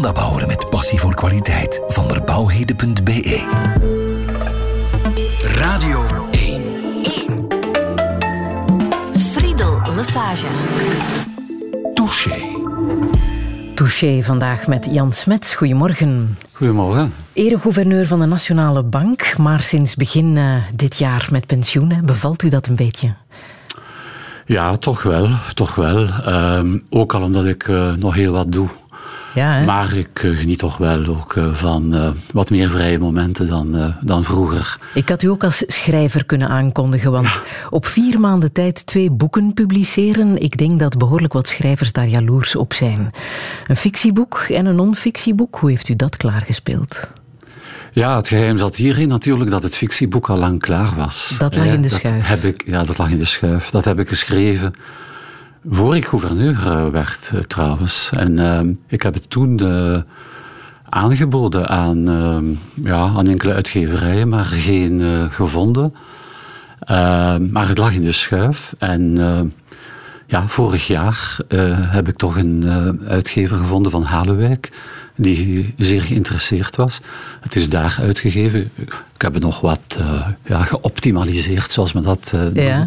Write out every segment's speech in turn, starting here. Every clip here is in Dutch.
Mandabouwer met passie voor kwaliteit. Van der Bouwheden.be Radio 1. Friedel Lassage. Touché. Touché vandaag met Jan Smets. Goedemorgen. Goedemorgen. Eregouverneur van de Nationale Bank, maar sinds begin uh, dit jaar met pensioen. Hè. Bevalt u dat een beetje? Ja, toch wel. Toch wel. Uh, ook al omdat ik uh, nog heel wat doe. Ja, hè? Maar ik uh, geniet toch wel ook uh, van uh, wat meer vrije momenten dan, dan vroeger. Ik had u ook als schrijver kunnen aankondigen, want ja. op vier maanden tijd twee boeken publiceren, ik denk dat behoorlijk wat schrijvers daar jaloers op zijn. Een fictieboek en een non-fictieboek, hoe heeft u dat klaargespeeld? Ja, het geheim zat hierin natuurlijk dat het fictieboek al lang klaar was. Dat lag in de dat schuif. Heb ik, ja, dat lag in de schuif. Dat heb ik geschreven voor ik gouverneur werd, trouwens. En uh, ik heb het toen uh, aangeboden aan, uh, ja, aan enkele uitgeverijen, maar geen gevonden. maar het lag in de schuif. En ja, vorig jaar heb ik toch een uitgever gevonden van Halewijk, die zeer geïnteresseerd was. Het is daar uitgegeven. Ik heb het nog wat ja, geoptimaliseerd, zoals men dat noemt. Ja.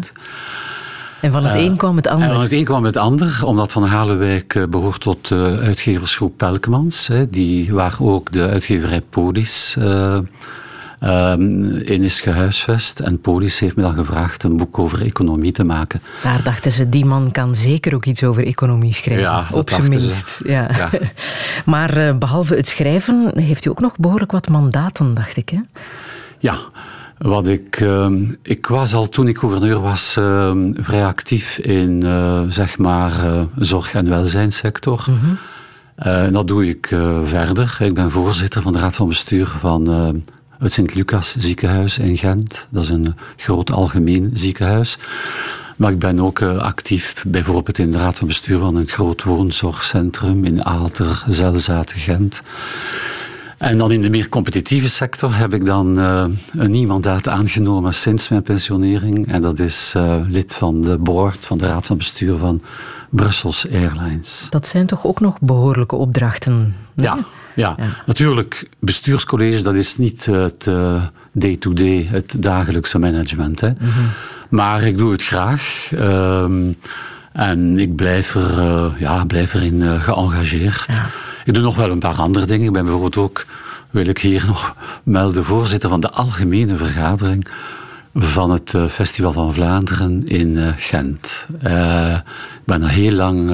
En van het uh, een kwam het ander. En van het een kwam het ander, omdat Van Halenwijk uh, behoort tot de uitgeversgroep Pelkmans, hè, die, waar ook de uitgeverij Polis uh, in is gehuisvest. En Polis heeft me dan gevraagd een boek over economie te maken. Daar dachten ze, die man kan zeker ook iets over economie schrijven. Ja, op zijn minst. Ja. Ja. maar behalve het schrijven heeft u ook nog behoorlijk wat mandaten, dacht ik. Hè? Ja. Wat ik, uh, ik was al toen ik gouverneur was uh, vrij actief in uh, zeg maar zorg- en welzijnssector. Mm -hmm. dat doe ik verder. Ik ben voorzitter van de raad van bestuur van het Sint-Lucas ziekenhuis in Gent. Dat is een groot algemeen ziekenhuis. Maar ik ben ook actief bijvoorbeeld in de raad van bestuur van een groot woonzorgcentrum in Aalter, Zelzaten, Gent. En dan in de meer competitieve sector heb ik dan uh, een nieuw mandaat aangenomen sinds mijn pensionering. En dat is uh, lid van de board, van de raad van bestuur van Brussels Airlines. Dat zijn toch ook nog behoorlijke opdrachten? Ja, ja, ja, natuurlijk. Bestuurscollege, dat is niet het day-to-day, -day, het dagelijkse management. Hè. Mm -hmm. Maar ik doe het graag. Um, en ik blijf, er, uh, ja, blijf erin geëngageerd. Ja. Ik doe nog wel een paar andere dingen. Ik ben bijvoorbeeld ook, wil ik hier nog melden, voorzitter van de algemene vergadering van het uh, Festival van Vlaanderen in Gent. ik ben al heel lang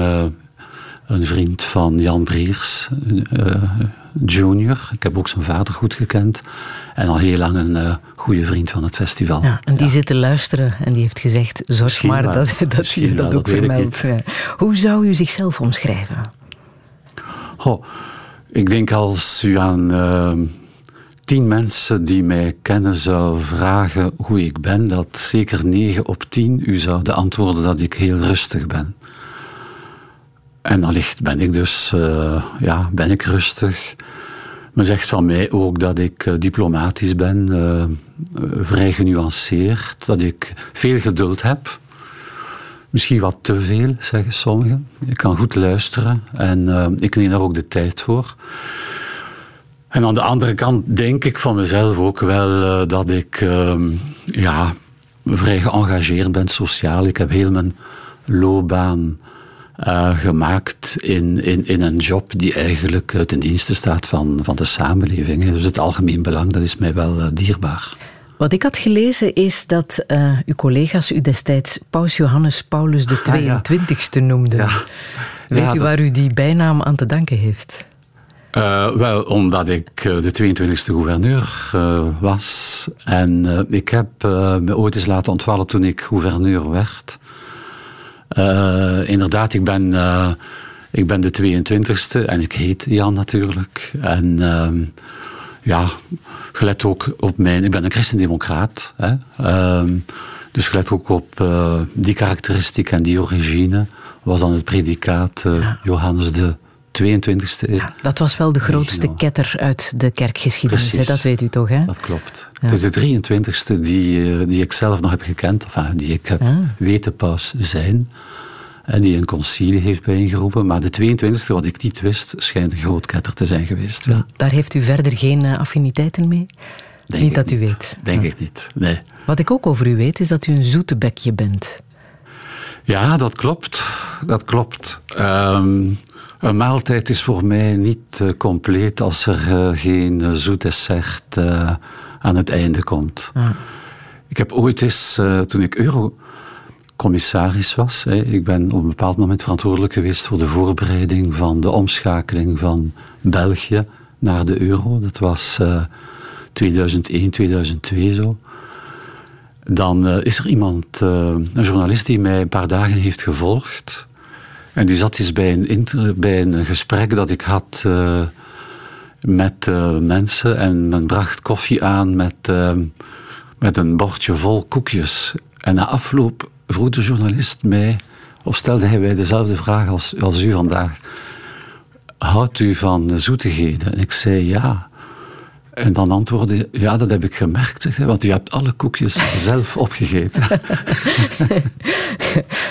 een vriend van Jan Briers, junior. Ik heb ook zijn vader goed gekend. En al heel lang een goede vriend van het festival. Ja, en die ja. zit te luisteren en die heeft gezegd: zorg maar dat, dat je dat ook vermeldt. Hoe zou u zichzelf omschrijven? Ik denk als u aan uh, tien mensen die mij kennen zou vragen hoe ik ben, dat zeker negen op tien u zouden antwoorden dat ik heel rustig ben. En allicht ben ik dus, uh, ja, ben ik rustig. Men zegt van mij ook dat ik uh, diplomatisch ben, uh, vrij genuanceerd, dat ik veel geduld heb. Misschien wat te veel, zeggen sommigen. Ik kan goed luisteren en uh, ik neem daar ook de tijd voor. En aan de andere kant denk ik van mezelf ook wel dat ik ja, vrij geëngageerd ben sociaal. Ik heb heel mijn loopbaan uh, gemaakt in, in, in een job die eigenlijk ten dienste staat van, van de samenleving. Dus het algemeen belang, dat is mij wel dierbaar. Wat ik had gelezen is dat uh, uw collega's u destijds Paus Johannes Paulus de 22e Ah, noemden. Ja. Weet Ja, u dat- waar u die bijnaam aan te danken heeft? Uh, wel, omdat ik uh, de 22e gouverneur uh, was. En ik heb me ooit eens laten ontvallen toen ik gouverneur werd. Inderdaad, ik ben, ik ben de 22e en ik heet Jan natuurlijk. En uh, ja, gelet ook op mijn... Ik ben een christendemocraat. Hè? Uh, dus gelet ook op uh, die karakteristiek en die origine was dan het predicaat uh, Ja. Johannes de 22e eeuw. Ja, dat was wel de grootste Regio. ketter uit de kerkgeschiedenis. hè? Dat weet u toch, hè? Dat klopt. Ja. Het is de 23e die, eh, die ik zelf nog heb gekend, of ah, die ik heb Ah. weten paus zijn. Die een concilie heeft bijeengeroepen. Maar de 22e, wat ik niet wist, schijnt een groot ketter te zijn geweest. Ja. Daar heeft u verder geen eh, affiniteiten mee? Denk niet dat u weet. Denk ik niet, nee. Wat ik ook over u weet, is dat u een zoete bekje bent. Ja, dat klopt. Dat klopt. Ehm, een maaltijd is voor mij niet uh, compleet als er uh, geen uh, zoet dessert aan het einde komt. Ah. Ik heb ooit eens, toen ik eurocommissaris was, ik ben op een bepaald moment verantwoordelijk geweest voor de voorbereiding van de omschakeling van België naar de euro. Dat was 2001, 2002 zo dan uh, is er iemand, uh, een journalist die mij een paar dagen heeft gevolgd. En die zat eens bij een, bij een gesprek dat ik had met mensen. En men bracht koffie aan met, met een bordje vol koekjes. En na afloop vroeg de journalist mij, of stelde hij mij dezelfde vraag als, als u vandaag. Houdt u van zoetigheden? En ik zei ja. En dan antwoordde ja, dat heb ik gemerkt, want u hebt alle koekjes zelf opgegeten.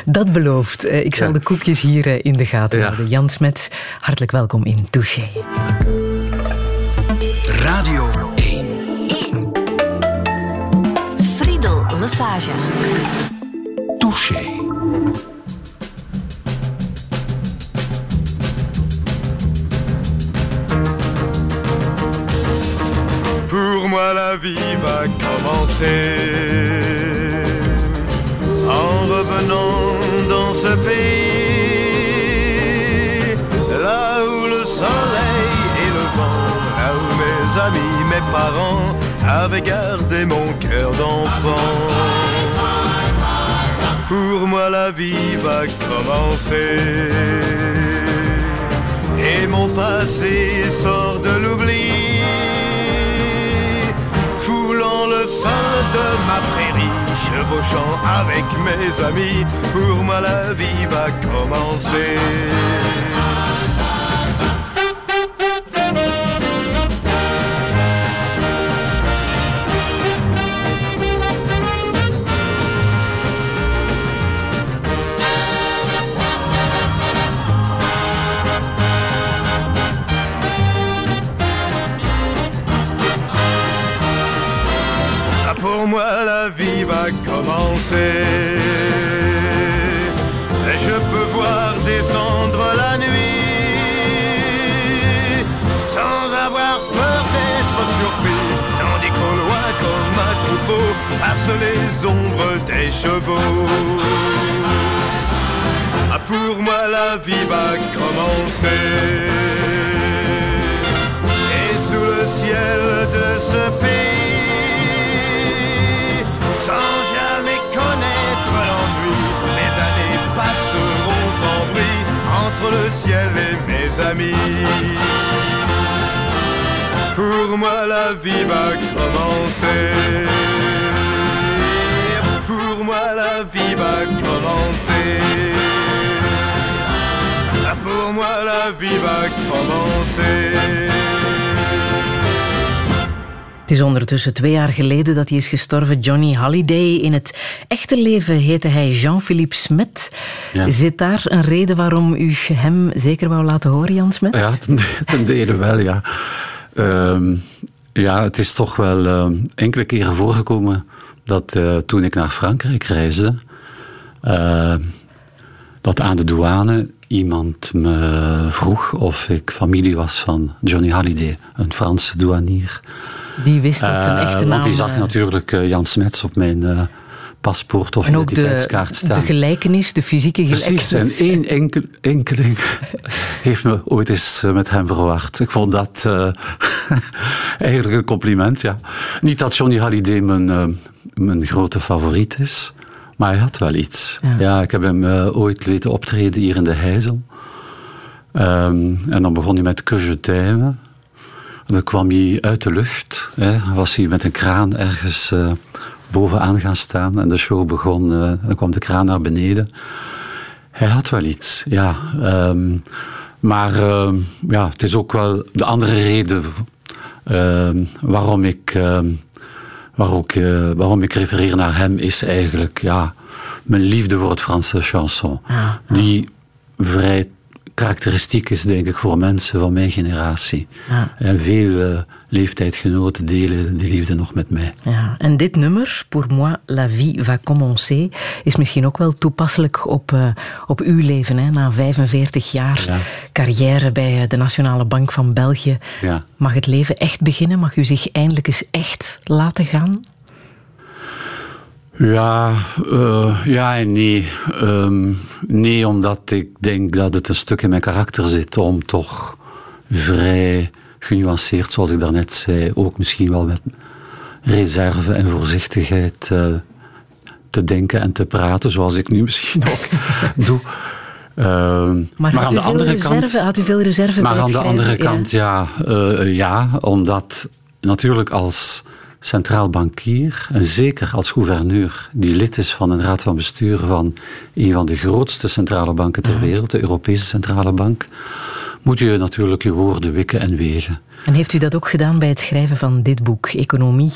dat belooft. Eh, ik zal de koekjes hier eh, in de gaten houden. Jan Smets, hartelijk welkom in Touché. Radio 1. 1. Friedel Lassage. Pour moi la vie va commencer en revenant dans ce pays, là où le soleil et le vent, là où mes amis, mes parents avaient gardé mon cœur d'enfant. Pour moi la vie va commencer. Et mon passé sort de l'oubli. Le sol de ma prairie, chevauchant avec mes amis, pour moi la vie va commencer. Commencer. Et je peux voir descendre la nuit sans avoir peur d'être surpris. Tandis qu'au loin, comme un troupeau, passent les ombres des chevaux. Ah, pour moi la vie va commencer. Et sous le ciel de entre le ciel et mes amis. Pour moi la vie va commencer. Pour moi la vie va commencer. Pour moi la vie va commencer. Het is ondertussen twee jaar geleden dat hij is gestorven, Johnny Halliday. In het echte leven heette hij Jean-Philippe Smet. Zit daar een reden waarom u hem zeker wou laten horen, Jan Smet? Ja, ten, dele wel, ja. Ehm, ja, het is toch wel uh, enkele keren voorgekomen dat uh, toen ik naar Frankrijk reisde, uh, dat aan de douane iemand me vroeg of ik familie was van Johnny Halliday, een Franse douanier. Die wist dat zijn echte naam... Want die zag natuurlijk Jan Smets op mijn paspoort of identiteitskaart staan. de gelijkenis, de fysieke gelijkenis. Precies, en één enkel, enkeling heeft me ooit eens met hem verward. Ik vond dat uh, eigenlijk een compliment, ja. Niet dat Johnny Halliday mijn, uh, mijn grote favoriet is, maar hij had wel iets. Ja, ja ik heb hem uh, ooit weten optreden hier in de Heizel. Um, en dan begon hij met Que je t'aime. Dan kwam hij uit de lucht. Hè, was hij met een kraan ergens uh, bovenaan gaan staan. En de show begon. Uh, dan kwam de kraan naar beneden. Hij had wel iets, ja. Um, maar uh, ja, het is ook wel de andere reden waarom, ik, waarom, ik, waarom ik refereer naar hem is eigenlijk, ja, mijn liefde voor het Franse chanson. Ah, Die vrij karakteristiek is, denk ik, voor mensen van mijn generatie. Ja. En veel uh, leeftijdgenoten delen die liefde nog met mij. Ja, en dit nummer, Pour moi la vie va commencer, is misschien ook wel toepasselijk op, uh, op uw leven. Hè? Na 45 jaar ja. carrière bij de Nationale Bank van België. Ja. Mag het leven echt beginnen? Mag u zich eindelijk eens echt laten gaan? Ja, uh, ja en nee. Um, nee, omdat ik denk dat het een stuk in mijn karakter zit om toch vrij genuanceerd, zoals ik daarnet zei, ook misschien wel met reserve en voorzichtigheid uh, te denken en te praten, zoals ik nu misschien ook doe. Uh, maar, maar aan de andere reserve, kant. Had u veel reserve Maar aan de andere kant, ja, uh, ja omdat natuurlijk als centraal bankier en zeker als gouverneur die lid is van een raad van bestuur van een van de grootste centrale banken ter wereld, de Europese Centrale Bank, moet je natuurlijk je woorden wikken en wegen. En heeft u dat ook gedaan bij het schrijven van dit boek, Economie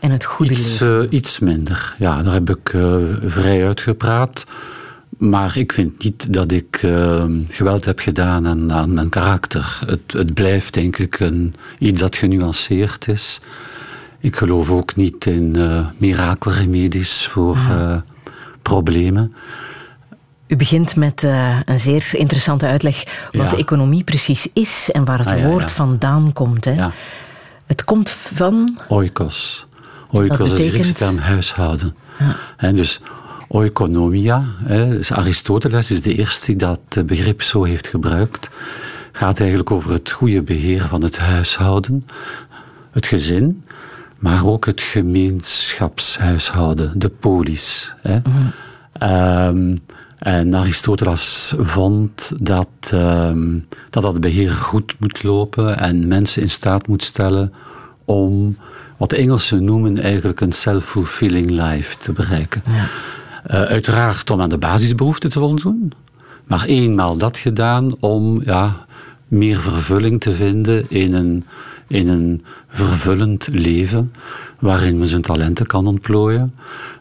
en het goede iets, leven? Uh, iets minder. Ja, daar heb ik uh, vrij uitgepraat. Maar ik vind niet dat ik uh, geweld heb gedaan aan, aan mijn karakter. Het, het blijft denk ik een, iets dat genuanceerd is. Ik geloof ook niet in uh, mirakelremedies voor uh, problemen. U begint met uh, een zeer interessante uitleg wat Ja. economie precies is en waar het Ah, woord ja. vandaan komt. Hè? Het komt van. Oikos. Oikos Dat is de Griekse betekent- term huishouden. Hè, dus oikonomia, hè, dus Aristoteles is de eerste die dat eh, begrip zo heeft gebruikt. Gaat eigenlijk over het goede beheer van het huishouden, het gezin, maar ook het gemeenschapshuishouden, de polis. Hè. Ehm, en Aristoteles vond dat, ehm, dat dat beheer goed moet lopen en mensen in staat moet stellen om wat de Engelsen noemen eigenlijk een self-fulfilling life te bereiken. Eh, uiteraard om aan de basisbehoeften te voldoen, maar eenmaal dat gedaan om ja, meer vervulling te vinden in een, in een vervullend leven waarin men zijn talenten kan ontplooien,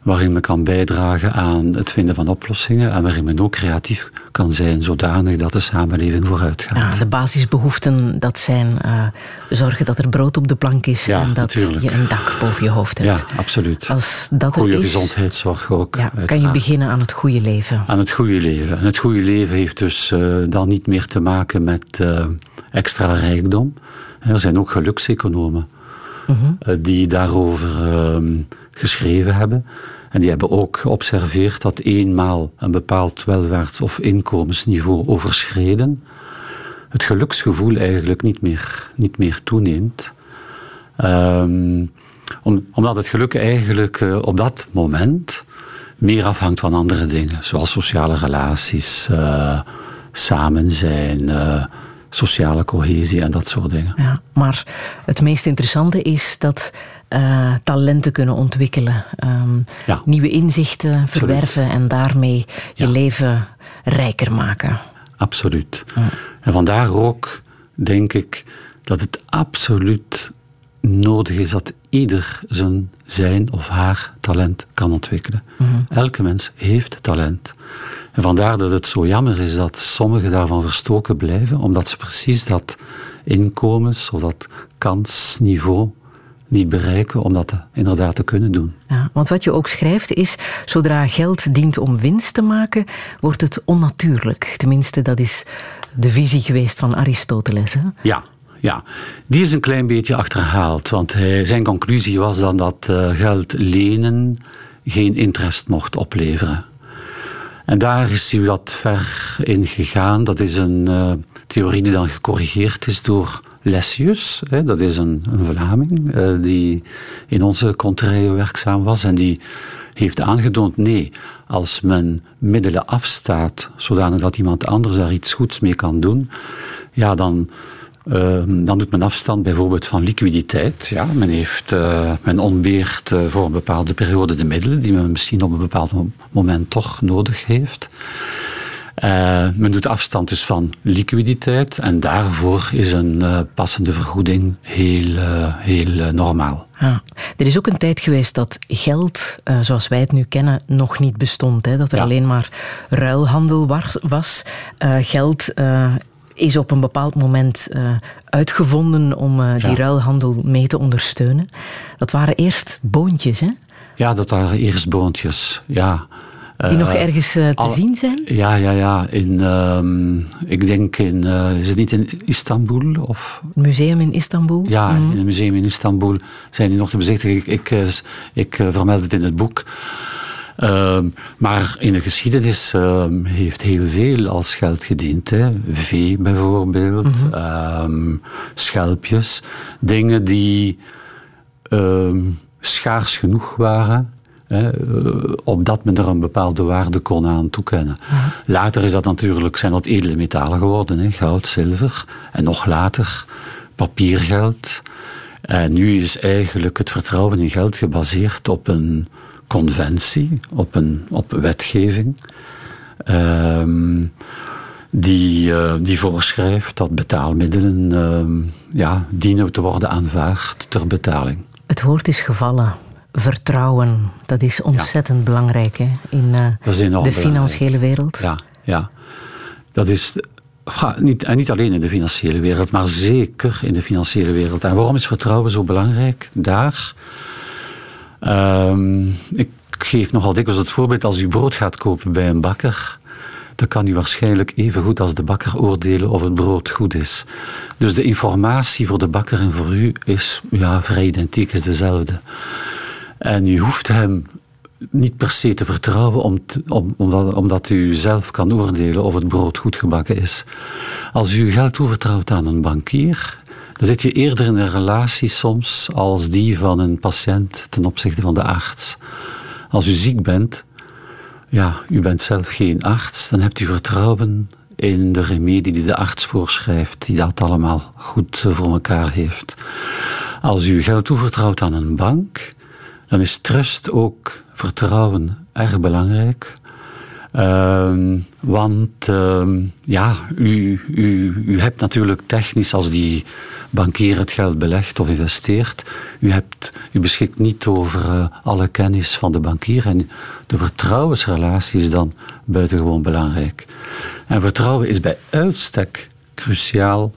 waarin men kan bijdragen aan het vinden van oplossingen en waarin men ook creatief kan zijn zodanig dat de samenleving vooruit gaat. Ja, de basisbehoeften, dat zijn eh, zorgen dat er brood op de plank is Ja, en dat natuurlijk. je een dak boven je hoofd hebt. Ja, absoluut. Als dat er Goede is, gezondheidszorg ook. ja, kan je beginnen aan het goede leven. Aan het goede leven. En het goede leven heeft dus eh, dan niet meer te maken met eh, extra rijkdom. Er zijn ook gelukseconomen eh, die daarover ehm, geschreven hebben. En die hebben ook geobserveerd dat eenmaal een bepaald welvaarts- of inkomensniveau overschreden, het geluksgevoel eigenlijk niet meer, niet meer toeneemt. Ehm, om, omdat het geluk eigenlijk eh, op dat moment meer afhangt van andere dingen, zoals sociale relaties, eh, samen zijn, sociale cohesie en dat soort dingen. Ja, maar het meest interessante is dat eh, talenten kunnen ontwikkelen, ehm, Ja. nieuwe inzichten verwerven en daarmee je Ja. leven rijker maken. Absoluut. En vandaar ook denk ik dat het absoluut nodig is dat ieder zijn, zijn of haar talent kan ontwikkelen. Elke mens heeft talent. En vandaar dat het zo jammer is dat sommigen daarvan verstoken blijven, omdat ze precies dat inkomens- of dat kansniveau niet bereiken om dat inderdaad te kunnen doen. Ja, want wat je ook schrijft is, zodra geld dient om winst te maken, wordt het onnatuurlijk. Tenminste, dat is de visie geweest van Aristoteles. Hè? Ja, ja, die is een klein beetje achterhaald. Want hij, zijn conclusie was dan dat eh, geld lenen geen interest mocht opleveren. En daar is hij wat ver in gegaan. Dat is een eh, theorie die dan gecorrigeerd is door Lessius. Hè, dat is een, een Vlaming eh, die in onze contraille werkzaam was. En die heeft aangetoond, nee, als men middelen afstaat, zodanig dat iemand anders daar iets goeds mee kan doen, ja, dan, eh, dan doet men afstand bijvoorbeeld van liquiditeit. Ja, men, heeft, eh, men ontbeert eh, voor een bepaalde periode de middelen die men misschien op een bepaald mo- moment toch nodig heeft. Uh, men doet afstand dus van liquiditeit en daarvoor is een uh, passende vergoeding heel, heel normaal. Ja. Er is ook een tijd geweest dat geld, zoals wij het nu kennen, nog niet bestond. Hè? Dat er ja. alleen maar ruilhandel was. geld is op een bepaald moment uitgevonden om die ja. ruilhandel mee te ondersteunen. Dat waren eerst boontjes, hè? Ja, dat waren eerst boontjes, ja. Die nog eh, ergens te al, zien zijn? Ja, ja, ja. In, uh, ik denk in, is het niet in Istanbul? Of? Het museum in Istanbul? Ja, mm. in het museum in Istanbul zijn die nog te bezichtigen. Ik, ik, ik vermeld het in het boek. Ehm, maar in de geschiedenis ehm, heeft heel veel als geld gediend. Hè. Vee bijvoorbeeld, mm -hmm. schelpjes. Dingen die schaars genoeg waren Hè, eh, opdat men er een bepaalde waarde kon aan toekennen. Later is dat natuurlijk, zijn dat edele metalen geworden, hè, goud, zilver. En nog later papiergeld. En nu is eigenlijk het vertrouwen in geld gebaseerd op een conventie, op, een, op wetgeving. Ehm, die, uh, die voorschrijft dat betaalmiddelen uh, ja, dienen te worden aanvaard ter betaling. Het woord is gevallen vertrouwen. Dat is ontzettend belangrijk hè, in uh, de financiële wereld. Ja, ja. dat is niet, en niet alleen in de financiële wereld, maar zeker in de financiële wereld. En waarom is vertrouwen zo belangrijk daar? Um, ik geef nogal dikwijls het voorbeeld: als u brood gaat kopen bij een bakker, dan kan u waarschijnlijk even goed als de bakker oordelen of het brood goed is. Dus de informatie voor de bakker en voor u is ja, vrij identiek, is dezelfde. En u hoeft hem niet per se te vertrouwen om om, omdat, omdat, u zelf kan oordelen of het brood goed gebakken is. Als u geld toevertrouwt aan een bankier, dan zit je eerder in een relatie soms als die van een patiënt ten opzichte van de arts. Als u ziek bent, ja, u bent zelf geen arts, dan hebt u vertrouwen in de remedie die de arts voorschrijft, die dat allemaal goed voor elkaar heeft. Als u geld toevertrouwt aan een bank, dan is trust ook vertrouwen erg belangrijk. Uh, want uh, ja, u, u hebt natuurlijk technisch, als die bankier het geld belegt of investeert, u, hebt, u beschikt niet over uh, alle kennis van de bankier. En de vertrouwensrelatie is dan buitengewoon belangrijk. En vertrouwen is bij uitstek cruciaal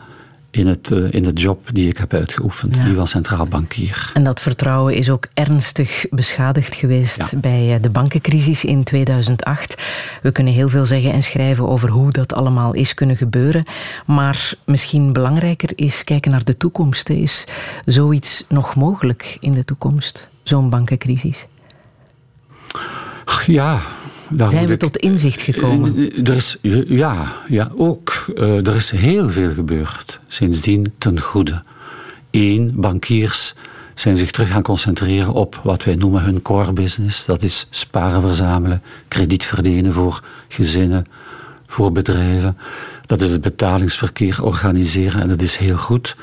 in, het, uh, in de job die ik heb uitgeoefend, ja. die van centraal bankier. En dat vertrouwen is ook ernstig beschadigd geweest ja. bij de bankencrisis in 2008. We kunnen heel veel zeggen en schrijven over hoe dat allemaal is kunnen gebeuren. Maar misschien belangrijker is kijken naar de toekomst. Is zoiets nog mogelijk in de toekomst, zo'n bankencrisis? Ja, zijn we tot inzicht gekomen? Eh, er is, ja, ja, ook. Uh, er is heel veel gebeurd sindsdien ten goede. Eén, bankiers zijn zich terug gaan concentreren op wat wij noemen hun core business. Dat is sparen verzamelen, krediet verlenen voor gezinnen, voor bedrijven. Dat is het betalingsverkeer organiseren en dat is heel goed.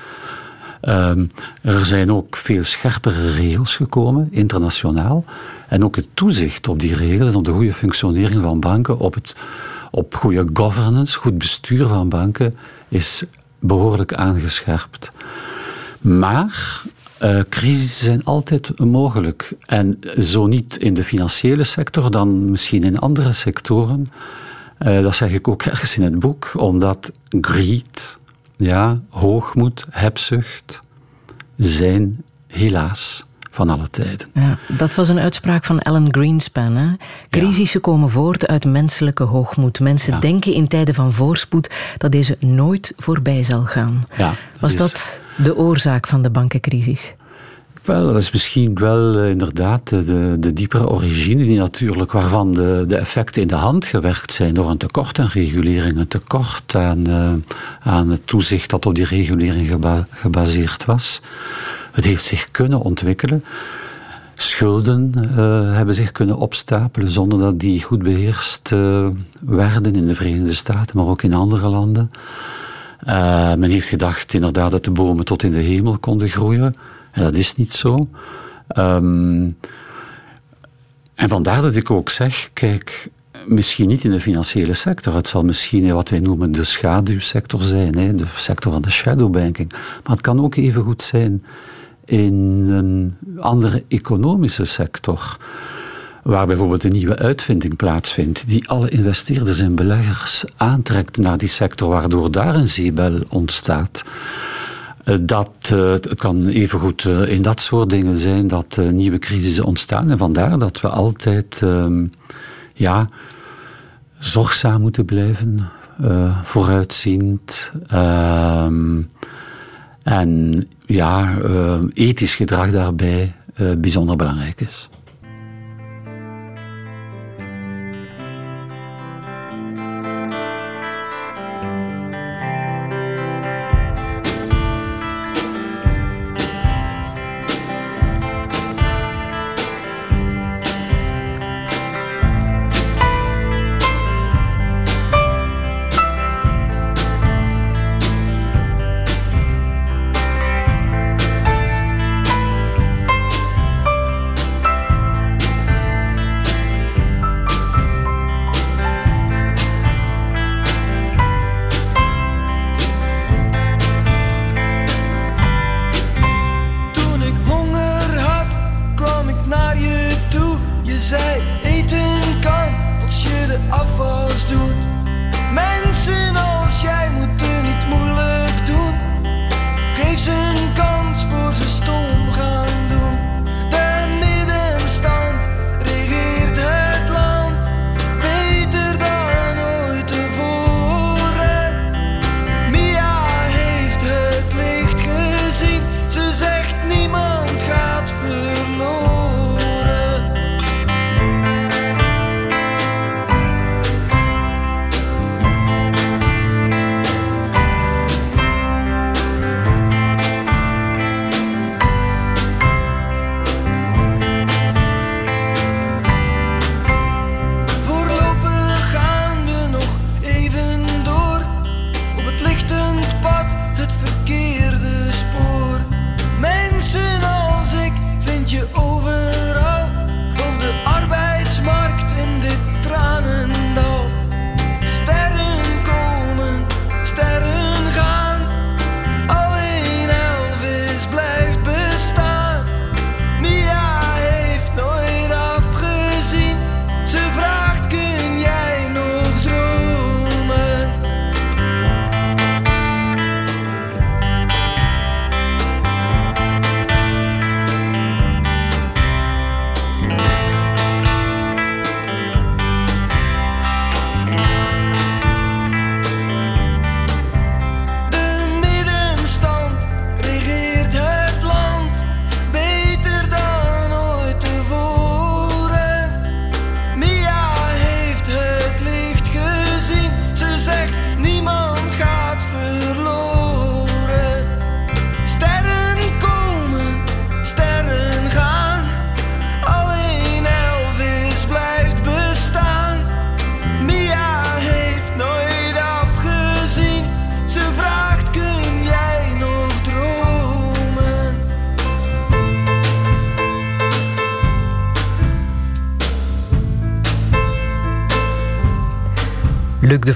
Um, er zijn ook veel scherpere regels gekomen, internationaal. En ook het toezicht op die regels, op de goede functionering van banken, op, het, op goede governance, goed bestuur van banken, is behoorlijk aangescherpt. Maar uh, crisissen zijn altijd mogelijk. En zo niet in de financiële sector, dan misschien in andere sectoren. Uh, dat zeg ik ook ergens in het boek, omdat greed, ja, hoogmoed, hebzucht zijn helaas van alle tijden. Ja, dat was een uitspraak van Alan Greenspan. Hè? Crisissen komen voort uit menselijke hoogmoed. Mensen ja. denken in tijden van voorspoed dat deze nooit voorbij zal gaan. Ja, was dat de oorzaak van de bankencrisis? Wel, dat is misschien wel uh, inderdaad de, de diepere origine, die natuurlijk, waarvan de, de effecten in de hand gewerkt zijn door een tekort aan regulering, een tekort aan, uh, aan het toezicht dat op die regulering geba gebaseerd was. Het heeft zich kunnen ontwikkelen. Schulden uh, hebben zich kunnen opstapelen zonder dat die goed beheerst werden in de Verenigde Staten, maar ook in andere landen. men heeft gedacht inderdaad dat de bomen tot in de hemel konden groeien. Dat is niet zo. Um, en vandaar dat ik ook zeg, kijk, misschien niet in de financiële sector. Het zal misschien wat wij noemen de schaduwsector zijn, hè, de sector van de shadowbanking. Maar het kan ook even goed zijn in een andere economische sector waar bijvoorbeeld een nieuwe uitvinding plaatsvindt, die alle investeerders en beleggers aantrekt naar die sector, waardoor daar een zeebel ontstaat. Eh, dat, uh, het kan evengoed uh, in dat soort dingen zijn dat nieuwe crisissen ontstaan. En vandaar dat we altijd ehm, ja, zorgzaam moeten blijven, vooruitziend. Ehm, en ja, ethisch gedrag daarbij bijzonder belangrijk is.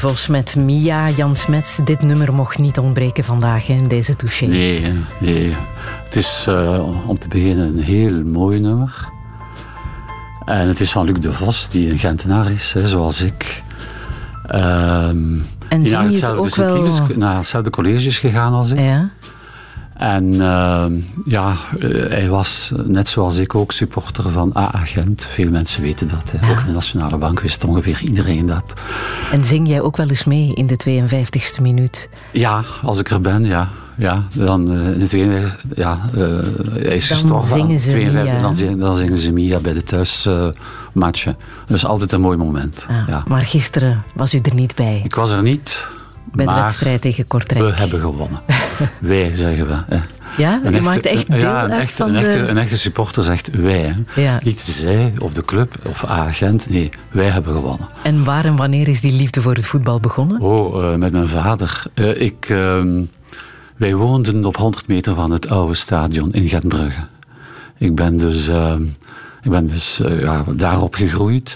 Vos met Mia Jan Smets. Dit nummer mocht niet ontbreken vandaag in deze touché. Nee, nee. Het is uh, om te beginnen een heel mooi nummer. En het is van Luc de Vos, die een Gentenaar is, hè, zoals ik. Um, en zie je het ook wel... naar hetzelfde college is gegaan als ik. Ja. En uh, ja, uh, hij was net zoals ik ook supporter van A-agent. Veel mensen weten dat. Ja. Ook de Nationale Bank wist ongeveer iedereen dat. En zing jij ook wel eens mee in de 52e minuut? Ja, als ik er ben, ja. ja dan, uh, in de tweede, ja, hij is dan gestorven. Zingen ze 52, dan, zingen, dan, zingen ze Mia bij de thuismatchen. dus altijd een mooi moment. Ah, ja. Maar gisteren was u er niet bij? Ik was er niet. Bij de wedstrijd tegen Kortrijk. We hebben gewonnen. wij, zeggen we. Hè. Ja, u maakt echt deel ja, een uit echte, van een, de... echte, een echte supporter zegt wij. Ja. Niet zij of de club of agent. Nee, wij hebben gewonnen. En waar en wanneer is die liefde voor het voetbal begonnen? Oh, uh, met mijn vader. Uh, ik, uh, wij woonden op 100 meter van het oude stadion in Gentbrugge. Ik ben dus, ik ben dus ja, daarop gegroeid.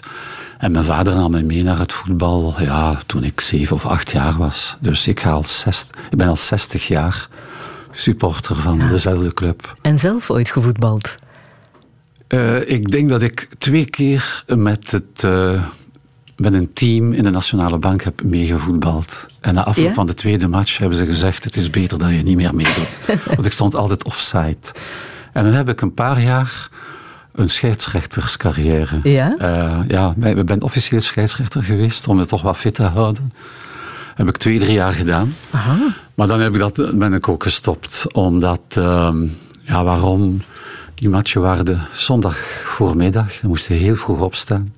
En mijn vader nam me mee naar het voetbal ja, toen ik zeven of acht jaar was. Dus ik, ga al zes, ik ben al zestig jaar supporter van dezelfde club. En zelf ooit gevoetbald? Uh, ik denk dat ik twee keer met, het, uh, met een team in de Nationale Bank heb meegevoetbald. En na afloop van de tweede match hebben ze gezegd: Het is beter dat je niet meer meedoet. Want ik stond altijd offside. En dan heb ik een paar jaar een scheidsrechterscarrière. Ja? Uh, ja, ik ben officieel scheidsrechter geweest om het toch wat fit te houden. Heb ik twee, drie jaar gedaan. Aha. Maar dan heb ik dat, ben ik ook gestopt. Omdat, uh, ja, waarom? Die matchen waren de zondag voormiddag. Dan moest je heel vroeg opstaan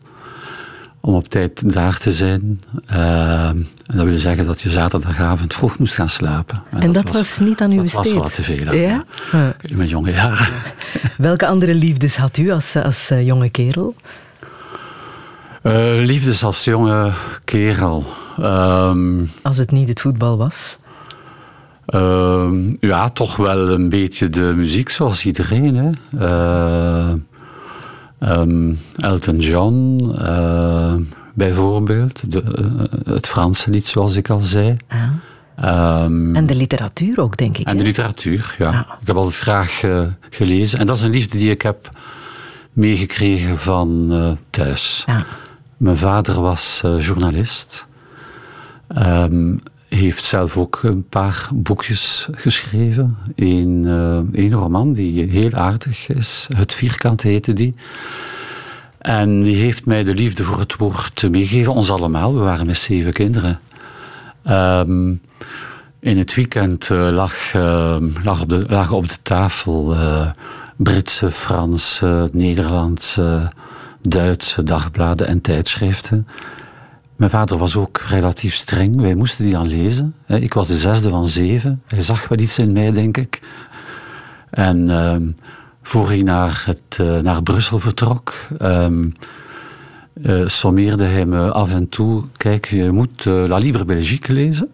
om op tijd daar te zijn. Uh, en dat wil zeggen dat je zaterdagavond vroeg moest gaan slapen. En, dat, was, niet aan uw besteed? Dat was wat te veel. Ja? In mijn jonge jaren. Welke andere liefdes had u als, als uh, jonge kerel? Uh, liefdes als jonge kerel. Um, als het niet het voetbal was? Uh, ja, toch wel een beetje de muziek zoals iedereen. Hè. Um, Elton John, uh, bijvoorbeeld. De, het Franse lied, zoals ik al zei. Ah. Um, en de literatuur ook, denk ik. En de literatuur, ja. Ah. Ik heb altijd graag gelezen. En dat is een liefde die ik heb meegekregen van thuis. Ah. Mijn vader was journalist. Um, heeft zelf ook een paar boekjes geschreven. Uh, een roman die heel aardig is. Het Vierkant heette die. En die heeft mij de liefde voor het woord meegegeven. Ons allemaal. We waren met zeven kinderen. Um, in het weekend lag, uh, lag op de, lagen op de tafel Britse, Franse, Nederlandse, Duitse dagbladen en tijdschriften. Mijn vader was ook relatief streng. Wij moesten die dan lezen. Ik was de zesde van zeven. Hij zag wel iets in mij, denk ik. En uh, voor hij naar, het, uh, naar Brussel vertrok, um, uh, sommeerde hij me af en toe: Kijk, je moet uh, La Libre Belgique lezen.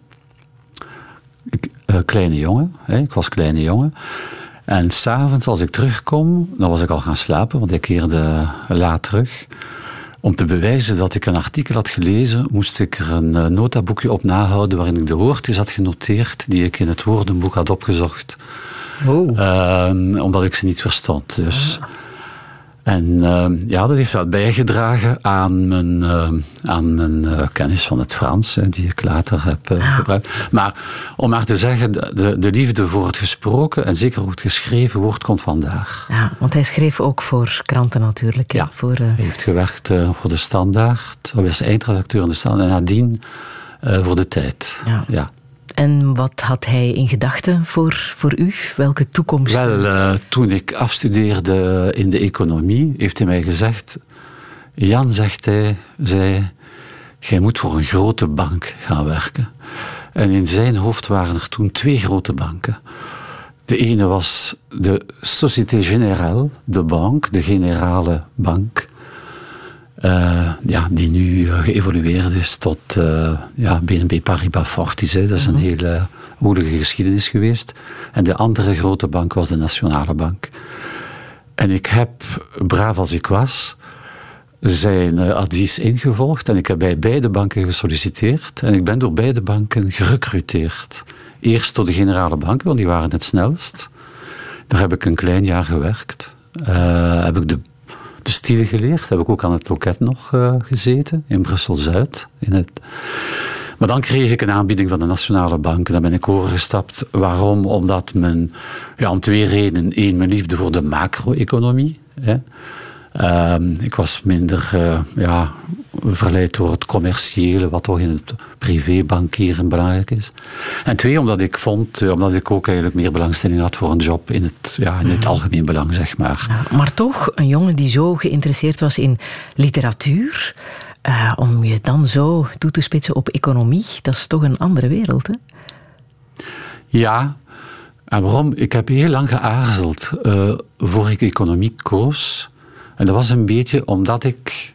Ik, kleine jongen, hè? ik was kleine jongen. En s'avonds, als ik terugkom, dan was ik al gaan slapen, want ik keerde laat terug. Om te bewijzen dat ik een artikel had gelezen, moest ik er een uh, notaboekje op nahouden waarin ik de woordjes had genoteerd die ik in het woordenboek had opgezocht. Oh. Uh, omdat ik ze niet verstond. Dus. En uh, ja, dat heeft wel bijgedragen aan mijn, uh, aan mijn uh, kennis van het Frans, die ik later heb ah. gebruikt. Maar om maar te zeggen, de, de liefde voor het gesproken en zeker ook het geschreven woord komt vandaag. Ja, want hij schreef ook voor kranten natuurlijk. Ja, voor, hij heeft gewerkt voor de Standaard, hij was eindredacteur in de Standaard en nadien voor de Tijd. Ja. ja. En wat had hij in gedachten voor, voor u? Welke toekomst? Wel, uh, toen ik afstudeerde in de economie, heeft hij mij gezegd: Jan, zegt hij, zei, jij moet voor een grote bank gaan werken. En in zijn hoofd waren er toen twee grote banken. De ene was de Société Générale, de bank, de generale bank. Uh, ja, die nu geëvolueerd is tot uh, ja, BNP Paribas Fortis. Hè. Dat is een -hmm. hele woelige geschiedenis geweest. En de andere grote bank was de Nationale Bank. En ik heb, braaf als ik was, zijn advies ingevolgd. En ik heb bij beide banken gesolliciteerd. En ik ben door beide banken gerecruiteerd. Eerst door de generale banken, want die waren het snelst. Daar heb ik een klein jaar gewerkt. heb ik de de geleerd. Heb ik ook aan het loket nog uh, gezeten, in Brussel-Zuid. In het... Maar dan kreeg ik een aanbieding van de Nationale Bank. Daar ben ik overgestapt. Waarom? Omdat men, ja, om twee redenen. Eén, mijn liefde voor de macro-economie. Uh, ik was minder uh, ja, verleid door het commerciële, wat toch in het privébankieren belangrijk is. En twee, omdat ik vond, uh, omdat ik ook eigenlijk meer belangstelling had voor een job in het, ja, in het mm. algemeen belang, zeg maar. Ja, maar toch, een jongen die zo geïnteresseerd was in literatuur, uh, om je dan zo toe te spitsen op economie, dat is toch een andere wereld, hè? Ja, en waarom? Ik heb heel lang geaarzeld voor ik economie koos. En dat was een beetje omdat ik,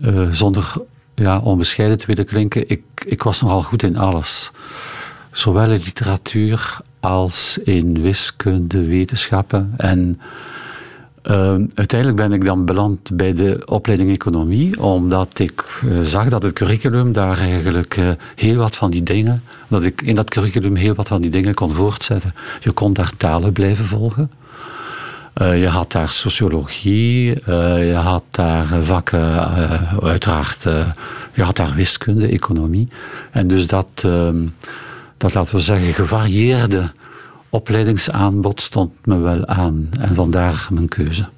uh, zonder ja, onbescheiden te willen klinken, ik, ik was nogal goed in alles. Zowel in literatuur als in wiskunde, wetenschappen. En Ehm, uiteindelijk ben ik dan beland bij de opleiding economie, omdat ik uh, zag dat het curriculum daar eigenlijk uh, heel wat van die dingen, dat ik in dat curriculum heel wat van die dingen kon voortzetten. Je kon daar talen blijven volgen. Uh, je had daar sociologie, je had daar vakken, uiteraard, je had daar wiskunde, economie. En dus dat, ehm, dat laten we zeggen, gevarieerde opleidingsaanbod stond me wel aan. En vandaar mijn keuze.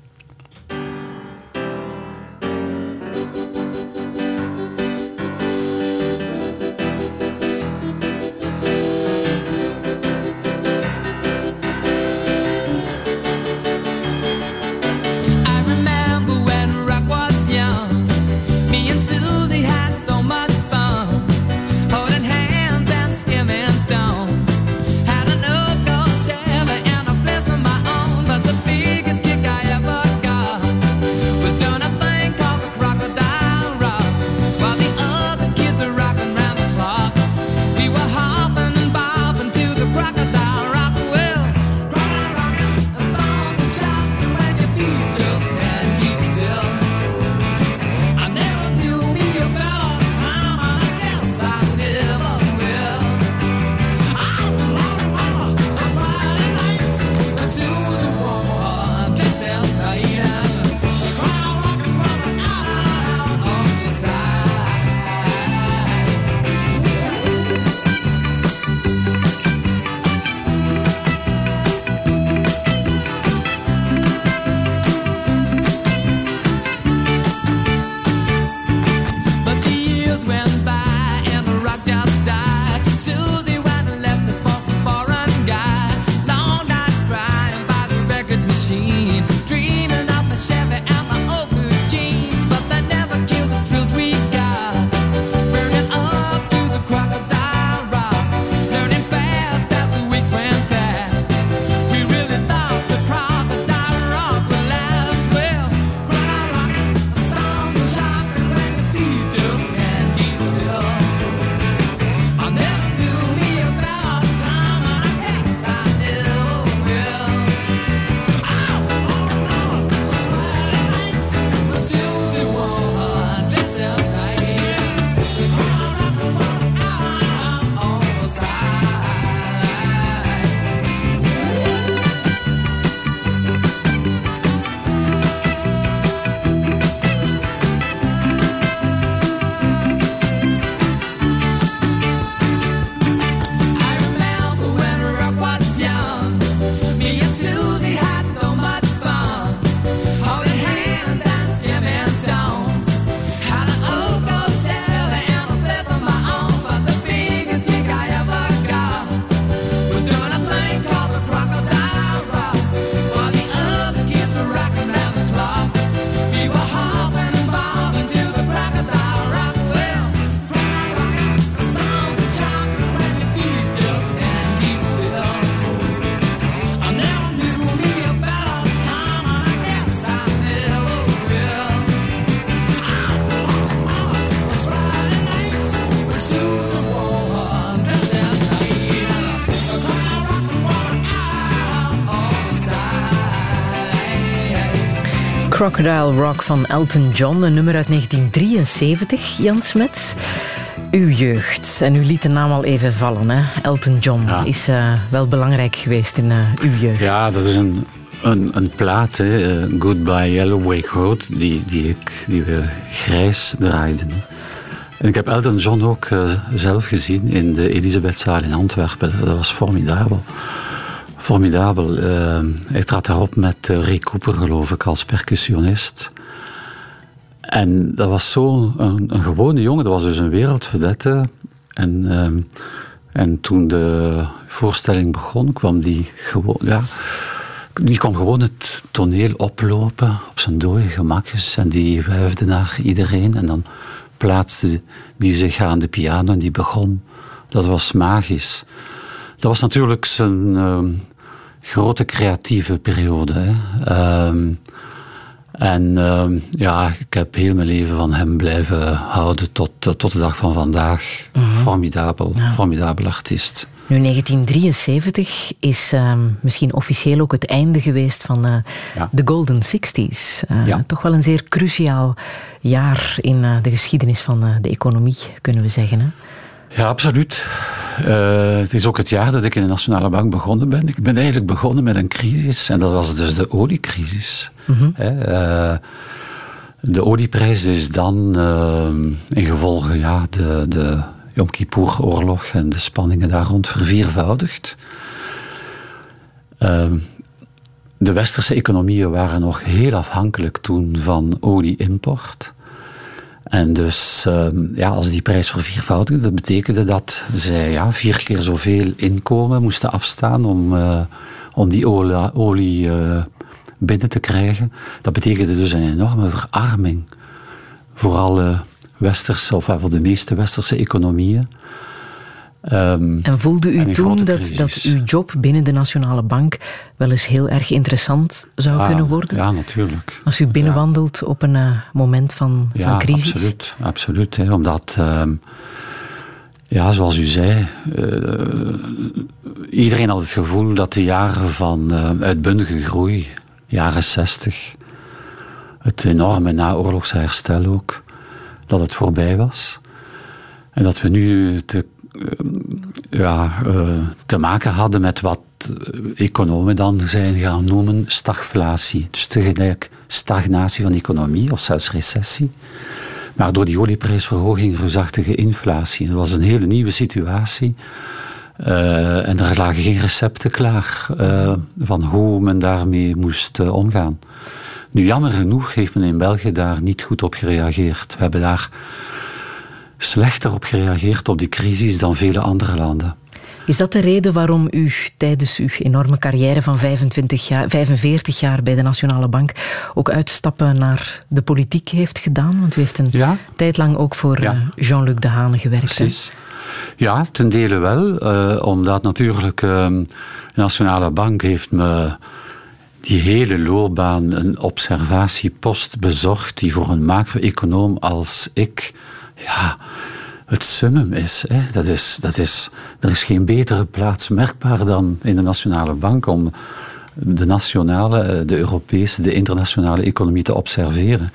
Crocodile Rock van Elton John, een nummer uit 1973, Jan Smets. Uw jeugd, en u liet de naam al even vallen, hè? Elton John is uh, wel belangrijk geweest in uh, uw jeugd. Ja, dat is een, een, een plaat, hè? Uh, Goodbye Yellow Wake Road, die, die, ik, die we grijs draaiden. En ik heb Elton John ook zelf gezien in de Elisabethzaal in Antwerpen. Dat was formidabel formidabel. Uh, hij trad daarop met uh, Ray Cooper, geloof ik, als percussionist. En dat was zo een, een, gewone jongen, dat was dus een wereldverdette. En, uh, en toen de voorstelling begon, kwam die gewoon, ja, die kwam gewoon het toneel oplopen op zijn dode gemakjes. En die wuifde naar iedereen. En dan plaatste die zich aan de piano en die begon. Dat was magisch. Dat was natuurlijk zijn grote creatieve periode. Hè. Um, en uh, ja, ik heb heel mijn leven van hem blijven houden tot, tot de dag van vandaag. Mm -hmm. Formidabel, ja. formidabel artiest. Nu, 1973 is uh, misschien officieel ook het einde geweest van uh, ja. de Golden Sixties. Uh, ja. Toch wel een zeer cruciaal jaar in de geschiedenis van de economie, kunnen we zeggen. Hè? Ja, absoluut. het is ook het jaar dat ik in de Nationale Bank begonnen ben. Ik ben eigenlijk begonnen met een crisis en dat was dus de oliecrisis. Mm -hmm. de olieprijs is dan in gevolge ja, de, de Yom Kippur-oorlog en de spanningen daar rond verviervoudigd. Uh, de westerse economieën waren nog heel afhankelijk toen van olie-import. En dus uh, ja, als die prijs verviervoudigde, dat betekende dat zij ja, vier keer zoveel inkomen moesten afstaan om, uh, om die olie, olie uh, binnen te krijgen. Dat betekende dus een enorme verarming voor alle westerse, of voor de meeste westerse economieën. Um, en voelde u toen dat, dat uw job binnen de Nationale Bank wel eens heel erg interessant zou kunnen worden? Ja, natuurlijk. Als u binnenwandelt ja. op een uh, moment van, ja, van crisis? absoluut. absoluut hè, omdat, uh, ja, zoals u zei, uh, iedereen had het gevoel dat de jaren van uitbundige groei, jaren 60, het enorme naoorlogse herstel ook, dat het voorbij was. En dat we nu te, ja, uh, te maken hadden met wat economen dan zijn gaan noemen stagflatie. Dus tegelijk stagnatie van de economie of zelfs recessie. Maar door die olieprijsverhoging reusachtige inflatie. Dat was een hele nieuwe situatie. En er lagen geen recepten klaar van hoe men daarmee moest omgaan. Nu, jammer genoeg heeft men in België daar niet goed op gereageerd. We hebben daar slechter op gereageerd op die crisis dan vele andere landen. Is dat de reden waarom u tijdens uw enorme carrière van 25 jaar, 45 jaar bij de Nationale Bank ook uitstappen naar de politiek heeft gedaan? Want u heeft een ja? tijd lang ook voor ja. Jean-Luc Dehane gewerkt. Precies. Ja, ten dele wel. Uh, omdat natuurlijk uh, de Nationale Bank heeft me die hele loopbaan een observatiepost bezorgd die voor een macro-econoom als ik ja, het summum is, hè. Dat is, dat is. Er is geen betere plaats merkbaar dan in de Nationale Bank om de nationale, eh, de Europese, de internationale economie te observeren.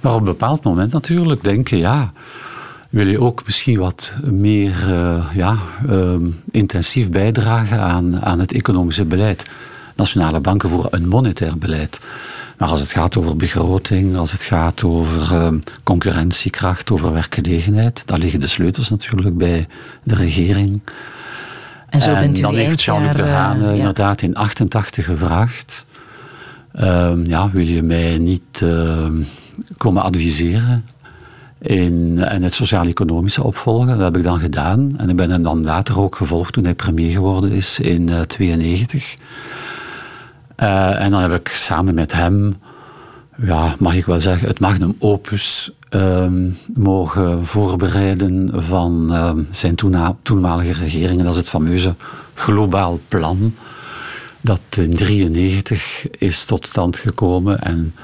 Maar op een bepaald moment natuurlijk denken, ja, wil je ook misschien wat meer uh, ja, uh, intensief bijdragen aan, aan het economische beleid nationale banken voor een monetair beleid. Maar als het gaat over begroting, als het gaat over uh, concurrentiekracht, over werkgelegenheid, dan liggen de sleutels natuurlijk bij de regering. En zo bent u dan heeft Jean-Luc Haan uh, inderdaad in 88 gevraagd: uh, ja, wil je mij niet ehm, komen adviseren in, in het sociaal-economische opvolgen. Dat heb ik dan gedaan. En ik ben hem dan later ook gevolgd toen hij premier geworden is in 1992. Uh, en dan heb ik samen met hem, ja, mag ik wel zeggen, het magnum opus uh, mogen voorbereiden van uh, zijn toenmalige regering. dat is het fameuze globaal plan dat in 1993 is tot stand gekomen. En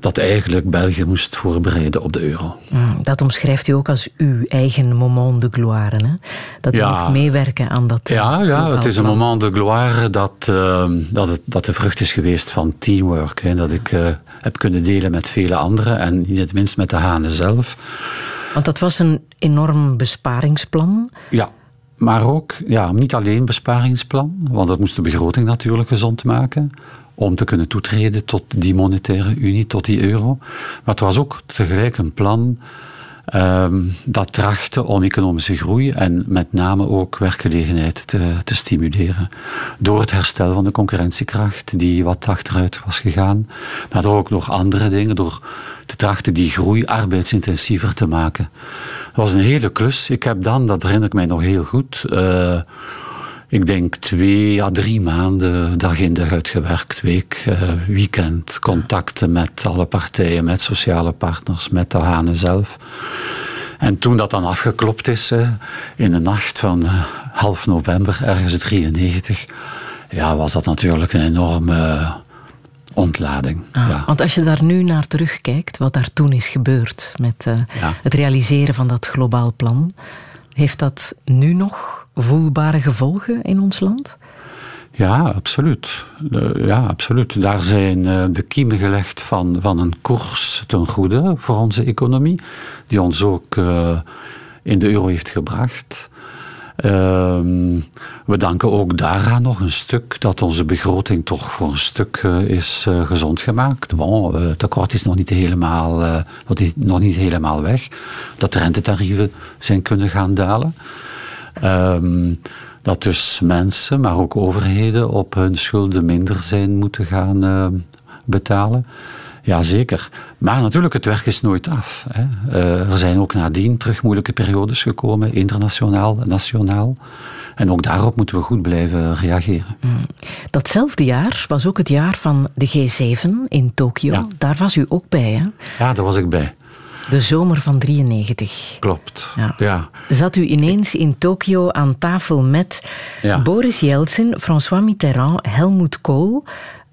dat eigenlijk België moest voorbereiden op de euro. Mm, dat omschrijft u ook als uw eigen moment de gloire. Hè? Dat u ja. moet meewerken aan dat. Ja, ja het is een moment de gloire dat, uh, dat, het, dat de vrucht is geweest van teamwork. Hè, dat ik uh, heb kunnen delen met vele anderen en niet het minst met de Hanen zelf. Want dat was een enorm besparingsplan. Ja. Maar ook, ja, niet alleen besparingsplan, want dat moest de begroting natuurlijk gezond maken om te kunnen toetreden tot die monetaire unie, tot die euro. Maar het was ook tegelijk een plan um, dat trachtte om economische groei en met name ook werkgelegenheid te, te, stimuleren. Door het herstel van de concurrentiekracht, die wat achteruit was gegaan. Maar door ook nog andere dingen, door te trachten die groei arbeidsintensiever te maken. Dat was een hele klus. Ik heb dan, dat herinner ik mij nog heel goed. Uh, ik denk twee à drie maanden dag in dag uitgewerkt week, uh, weekend, contacten met alle partijen, met sociale partners, met de Hanen zelf. En toen dat dan afgeklopt is, in de nacht van uh, half november, ergens 93, ja, was dat natuurlijk een enorme ontlading. Ah, ja. Want als je daar nu naar terugkijkt, wat daar toen is gebeurd met ja. het realiseren van dat globaal plan, heeft dat nu nog voelbare gevolgen in ons land? Ja, absoluut. ja, absoluut. Daar zijn uh, de kiemen gelegd van, van een koers ten goede voor onze economie, die ons ook uh, in de euro heeft gebracht. Ehm, we danken ook daaraan nog een stuk dat onze begroting toch voor een stuk uh, is gezond gemaakt. Bon, het tekort is nog niet, helemaal, nog niet helemaal weg. Dat rentetarieven zijn kunnen gaan dalen. Um, dat dus mensen, maar ook overheden op hun schulden minder zijn moeten gaan betalen. Jazeker. Maar natuurlijk, het werk is nooit af. Hè. Uh, er zijn ook nadien terug moeilijke periodes gekomen, internationaal, nationaal. En ook daarop moeten we goed blijven reageren. Mm. Datzelfde jaar was ook het jaar van de G7 in Tokio. Ja. Daar was u ook bij, hè? Ja, daar was ik bij. De zomer van 93. Klopt, ja. ja. Zat u ineens in Tokio aan tafel met ja. Boris Yeltsin, François Mitterrand, Helmut Kohl...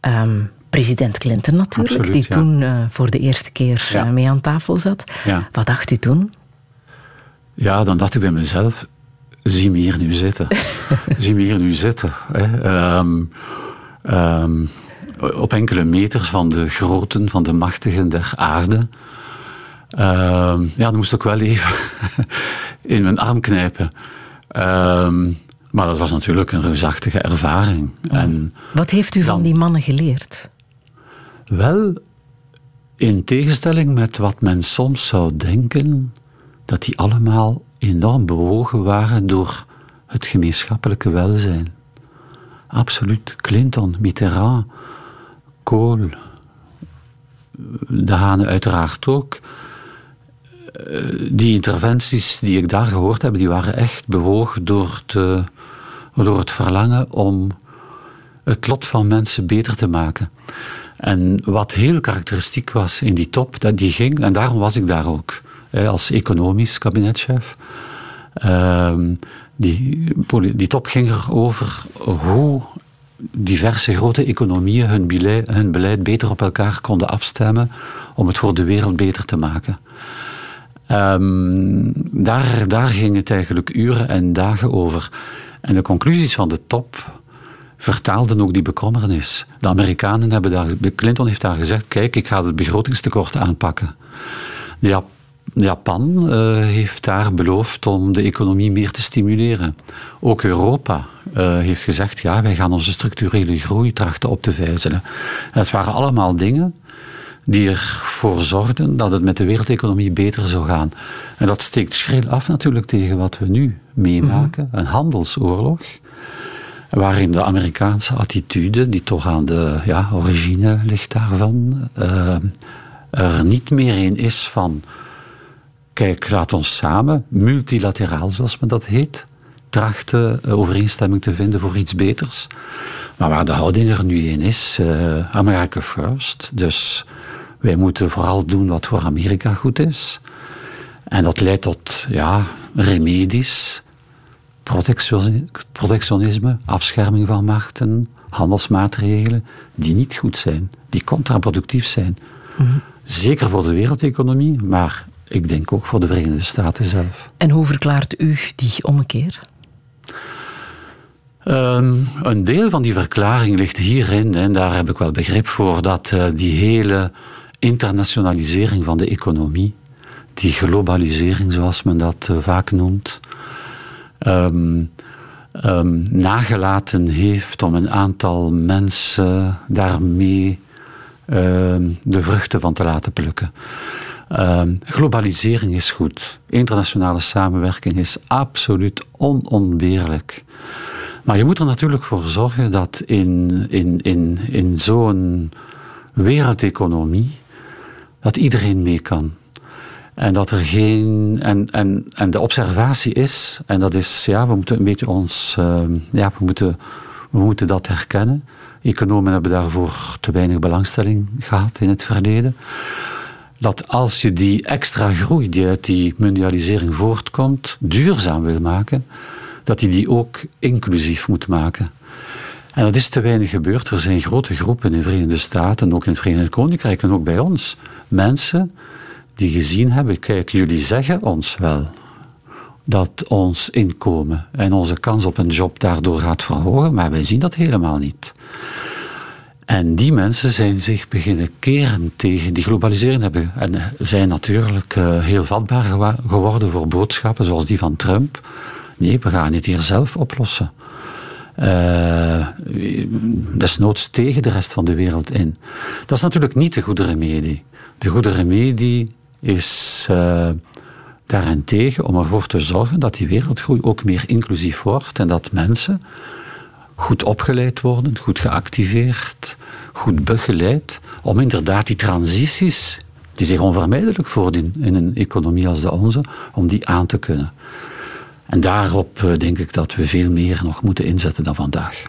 Um, president Clinton natuurlijk, Absoluut, die toen uh, voor de eerste keer uh, mee aan tafel zat. Wat dacht u toen? Ja, dan dacht ik bij mezelf, zie me hier nu zitten. zie me hier nu zitten. Hè. Um, um, op enkele meters van de groten, van de machtigen der aarde. Um, ja, dan moest ik wel even in mijn arm knijpen. maar dat was natuurlijk een reusachtige ervaring. En Wat heeft u van die mannen geleerd? Wel, in tegenstelling met wat men soms zou denken, dat die allemaal enorm bewogen waren door het gemeenschappelijke welzijn. Absoluut. Clinton, Mitterrand, Kohl, de Hane uiteraard ook. Eh, die interventies die ik daar gehoord heb, die waren echt bewogen door, door het verlangen om het lot van mensen beter te maken. En wat heel karakteristiek was in die top, dat die ging, en daarom was ik daar ook, als economisch kabinetchef. Ehm, die, die top ging erover hoe diverse grote economieën hun hun beleid beter op elkaar konden afstemmen om het voor de wereld beter te maken. Um, daar, daar ging het eigenlijk uren en dagen over. En de conclusies van de top vertaalden ook die bekommernis. De Amerikanen hebben daar, Clinton heeft daar gezegd, kijk, ik ga het begrotingstekort aanpakken. Japan uh, heeft daar beloofd om de economie meer te stimuleren. Ook Europa uh, heeft gezegd, ja, wij gaan onze structurele groei trachten op te vijzelen. het waren allemaal dingen die ervoor zorgden dat het met de wereldeconomie beter zou gaan. En dat steekt schril af natuurlijk tegen wat we nu meemaken, mhm. een handelsoorlog waarin de Amerikaanse attitude, die toch aan de ja, origine ligt daarvan, uh, er niet meer in is van, kijk, laat ons samen, multilateraal zoals men dat heet, trachten overeenstemming te vinden voor iets beters. Maar waar de houding er nu in is, uh, America first, dus wij moeten vooral doen wat voor Amerika goed is. En dat leidt tot ja, remedies protectionisme, afscherming van markten, handelsmaatregelen die niet goed zijn, die contraproductief zijn. Mhm. Zeker voor de wereldeconomie, maar ik denk ook voor de Verenigde Staten zelf. En hoe verklaart u die ommekeer? Um, een deel van die verklaring ligt hierin, en daar heb ik wel begrip voor, dat uh, die hele internationalisering van de economie, die globalisering zoals men dat uh, vaak noemt, um, nagelaten heeft om een aantal mensen daarmee um, de vruchten van te laten plukken. globalisering is goed. Internationale samenwerking is absoluut onontbeerlijk. Maar je moet er natuurlijk voor zorgen dat in, in, in, in zo'n wereldeconomie dat iedereen mee kan. En dat er geen. En, en, en de observatie is, en dat is, ja, we moeten een beetje ons. Uh, ja, we moeten, we moeten dat herkennen. Economen hebben daarvoor te weinig belangstelling gehad in het verleden. Dat als je die extra groei die uit die mondialisering voortkomt, duurzaam wil maken, dat je die ook inclusief moet maken. En dat is te weinig gebeurd. Er zijn grote groepen in de Verenigde Staten, ook in het Verenigd Koninkrijk en ook bij ons, mensen die gezien hebben, kijk, jullie zeggen ons wel dat ons inkomen en onze kans op een job daardoor gaat verhogen, maar wij zien dat helemaal niet. En die mensen zijn zich beginnen keren tegen die globalisering hebben en zijn natuurlijk uh, heel vatbaar geworden voor boodschappen zoals die van Trump. Nee, we gaan het hier zelf oplossen. Uh, desnoods tegen de rest van de wereld in. Dat is natuurlijk niet de goede remedie. De goede remedie is uh, daarentegen om ervoor te zorgen dat die wereldgroei ook meer inclusief wordt en dat mensen goed opgeleid worden, goed geactiveerd, goed begeleid, om inderdaad die transities, die zich onvermijdelijk voordoen in een economie als de onze, om die aan te kunnen. En daarop eh, denk ik dat we veel meer nog moeten inzetten dan vandaag.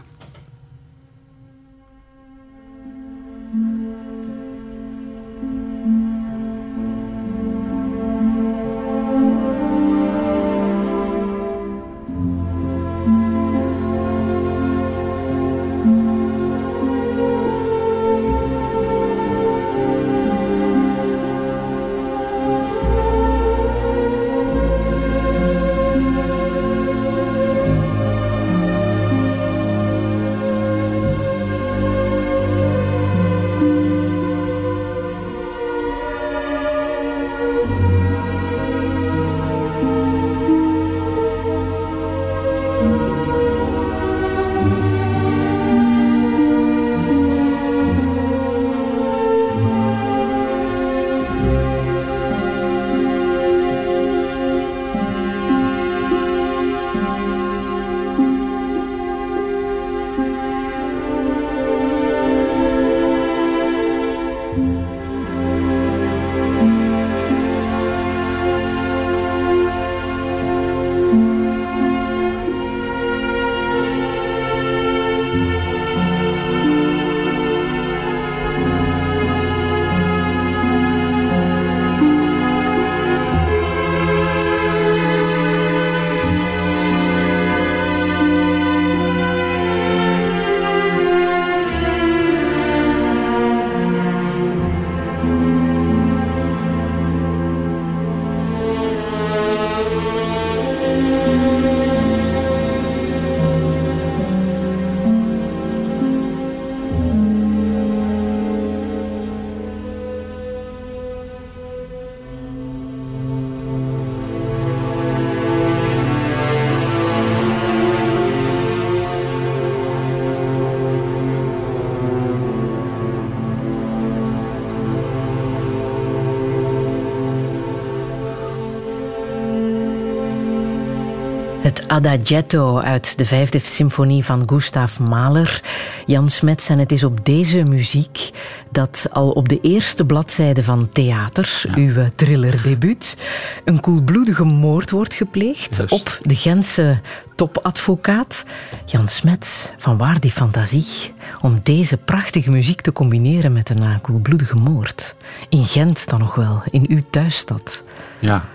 Adagietto uit de vijfde symfonie van Gustav Mahler. Jan Smets, en het is op deze muziek dat al op de eerste bladzijde van Theater, uw thrillerdebuut, een koelbloedige moord wordt gepleegd op de Gentse topadvocaat. Jan Smets, van waar die fantasie om deze prachtige muziek te combineren met een koelbloedige moord? In Gent dan nog wel, in uw thuisstad. Ja,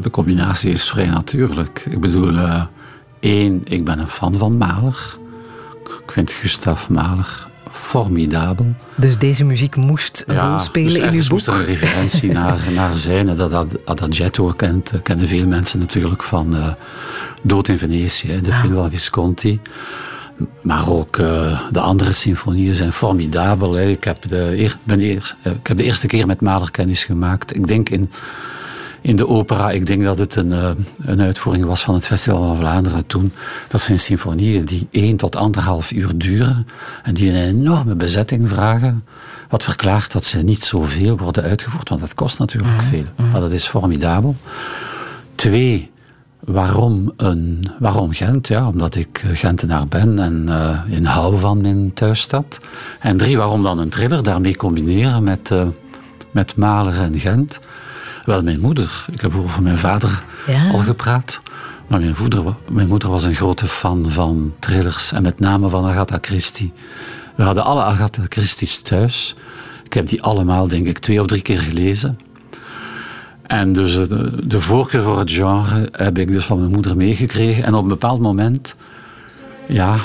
de combinatie is vrij natuurlijk. Ik bedoel, uh, één, ik ben een fan van Mahler. Ik vind Gustav Mahler formidabel. Dus deze muziek moest een rol spelen dus in uw boek? moest er een referentie naar, naar zijn. Dat Adagietto kent, kennen veel mensen natuurlijk van uh, Dood in Venetië, de film van Visconti. Maar ook uh, de andere symfonieën zijn formidabel. Hè. Ik, heb de, ben ik heb de eerste keer met Mahler kennis gemaakt. Ik denk in in de opera. Ik denk dat het een, uh, een uitvoering was van het Festival van Vlaanderen toen. Dat zijn symfonieën die één tot anderhalf uur duren en die een enorme bezetting vragen. Wat verklaart dat ze niet zoveel worden uitgevoerd, want dat kost natuurlijk mm, veel. Mm. Maar dat is formidabel. Twee, waarom, een, waarom Gent? Ja, omdat ik Gentenaar ben en uh, in hou van mijn thuisstad. En drie, waarom dan een thriller? Daarmee combineren met, uh, met Mahler en Gent. Wel, mijn moeder. Ik heb over mijn vader al gepraat. Maar mijn, moeder, mijn moeder was een grote fan van thrillers. En met name van Agatha Christie. We hadden alle Agatha Christie's thuis. Ik heb die allemaal, denk ik, twee of drie keer gelezen. En dus eh, de, de voorkeur voor het genre heb ik dus van mijn moeder meegekregen. En op een bepaald moment, ja,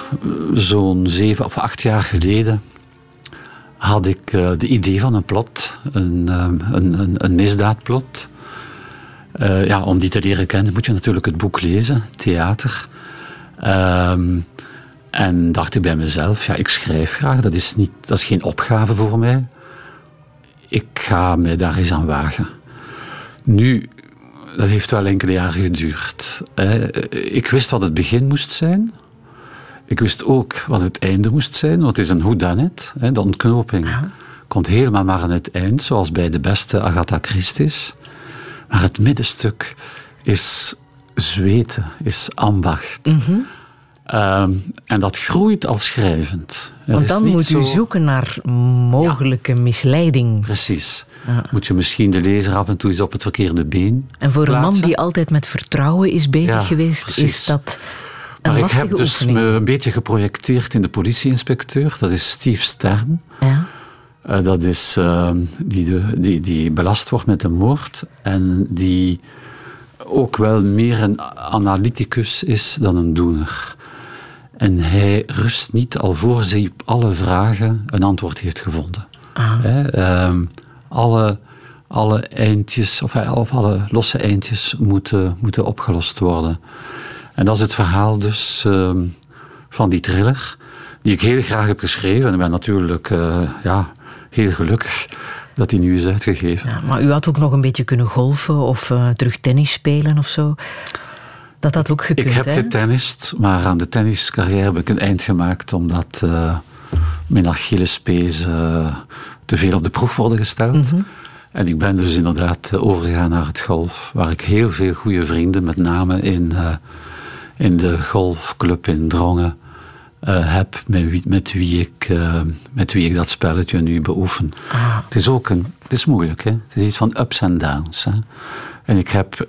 zo'n zeven of acht jaar geleden, had ik uh, de idee van een plot, een, uh, een, een, een, misdaadplot. Eh, ja, om die te leren kennen moet je natuurlijk het boek lezen, theater. Ehm, en dacht ik bij mezelf, ja, ik schrijf graag, dat is, niet, dat is geen opgave voor mij. Ik ga me daar eens aan wagen. Nu, dat heeft wel enkele jaren geduurd. Ik wist wat het begin moest zijn. Ik wist ook wat het einde moest zijn, want het is een hoedanet, de ontknoping. Komt helemaal maar aan het eind, zoals bij de beste Agatha Christie's. Maar het middenstuk is zweten, is ambacht. Mhm. Ehm, en dat groeit al schrijvend. Want dan moet u zoeken naar mogelijke misleiding. Precies. Moet je misschien de lezer af en toe eens op het verkeerde been. En voor een man die altijd met vertrouwen is bezig geweest, is dat. Maar ik heb dus me een beetje geprojecteerd in de politieinspecteur, dat is Steve Stern. Ja. Uh, dat is uh, die, de, die, die belast wordt met een moord en die ook wel meer een analyticus is dan een doener. En hij rust niet al voor hij op alle vragen een antwoord heeft gevonden. Ah. alle, alle eindjes, of, of, alle losse eindjes moeten, moeten opgelost worden. En dat is het verhaal dus ehm, van die thriller, die ik heel graag heb geschreven. En ik ben natuurlijk uh, ja, heel gelukkig dat die nu is uitgegeven. Ja, maar u had ook nog een beetje kunnen golfen of uh, terug tennis spelen of zo? Dat had ook gekund, Ik heb hè? getennist, maar aan de tenniscarrière heb ik een eind gemaakt omdat uh, mijn Achillespees te veel op de proef worden gesteld. Mhm. En ik ben dus inderdaad overgegaan naar het golf, waar ik heel veel goede vrienden, met name in, in de golfclub in Drongen, uh, heb met wie, met, wie ik, uh, met wie ik dat spelletje nu beoefen. Ah. Het is ook een, het is moeilijk, hè? het is iets van ups en downs. Hè? En ik heb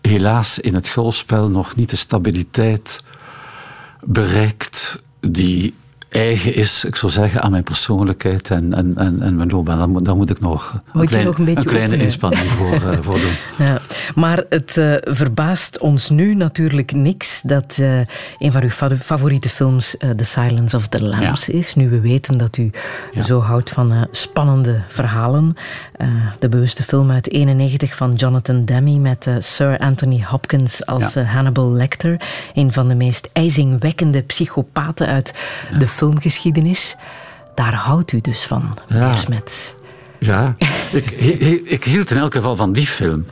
helaas in het golfspel nog niet de stabiliteit bereikt die eigen is, ik zou zeggen, aan mijn persoonlijkheid en, en, en, en mijn loopbaan. Daar moet, daar moet ik nog een, klein, nog een, een kleine inspanning voor, uh, voor doen. Ja, maar het uh, verbaast ons nu natuurlijk niks dat uh, een van uw favoriete films The Silence of the Lambs ja. is. Nu we weten dat u ja. zo houdt van spannende verhalen. de bewuste film uit 91 van Jonathan Demme met Sir Anthony Hopkins als. Hannibal Lecter. Een van de meest ijzingwekkende psychopaten uit de filmgeschiedenis. Daar houdt u dus van, ja. Smets. Ja, ik, ik, hield in elk geval van die film.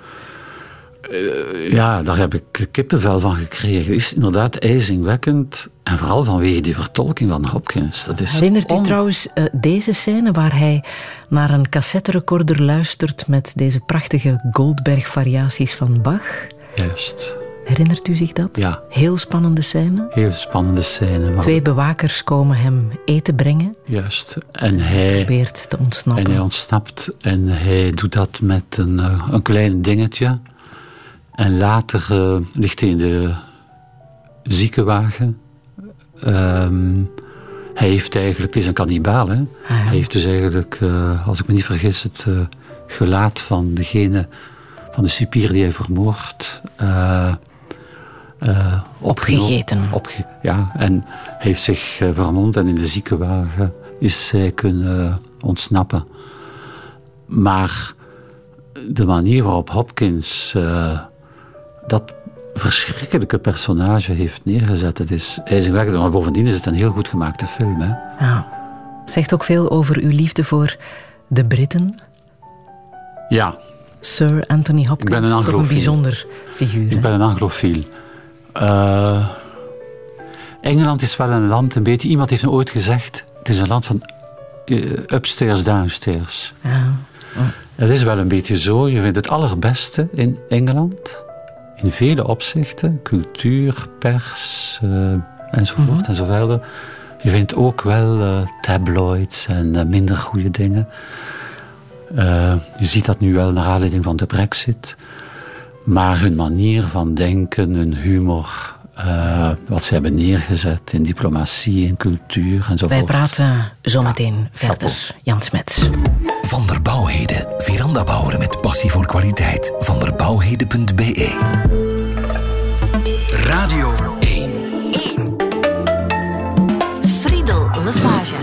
Uh, ja, daar heb ik kippenvel van gekregen. Het is inderdaad ijzingwekkend. En vooral vanwege die vertolking van Hopkins. Dat is Herinnert u trouwens uh, deze scène waar hij naar een cassetterecorder luistert met deze prachtige Goldberg-variaties van Bach? Juist. Herinnert u zich dat? Ja. Heel spannende scène. Heel spannende scène. Maar... Twee bewakers komen hem eten brengen. Juist. En hij probeert te ontsnappen. En hij ontsnapt en hij doet dat met een, uh, een klein dingetje. En later uh, ligt hij in de ziekenwagen. Um, hij heeft eigenlijk, het is een kannibaal, hè? Ah, ja. Hij heeft dus eigenlijk, uh, als ik me niet vergis, het gelaat van degene, van de cipier die hij vermoordt. Uh, Opgegeten. Opge ja, en heeft zich uh, vermomd en in de ziekenwagen is zij kunnen ontsnappen. Maar de manier waarop Hopkins uh, dat verschrikkelijke personage heeft neergezet, het is ijzingwekkend. Maar bovendien is het een heel goed gemaakte film. Hè? Ja. Zegt ook veel over uw liefde voor de Britten. Ja. Sir Anthony Hopkins, ik ben een toch een bijzonder figuur. Ik ben een anglofiel. Uh, Engeland is wel een land, een beetje. Iemand heeft me ooit gezegd: het is een land van uh, upstairs, downstairs. Ja. Oh. Het is wel een beetje zo. Je vindt het allerbeste in Engeland. In vele opzichten: cultuur, pers uh, enzovoort mm -hmm. en zo verder. Je vindt ook wel tabloids en minder goede dingen. je ziet dat nu wel naar aanleiding van de Brexit. Maar hun manier van denken, hun humor, uh, wat ze hebben neergezet in diplomatie, in cultuur enzovoort. Wij praten zometeen ja, verder. Jan Smets. Van der Bouwheden. Verandabouwer met passie voor kwaliteit. Van der Bouwheden.be Radio 1. 1. Friedel Lassage.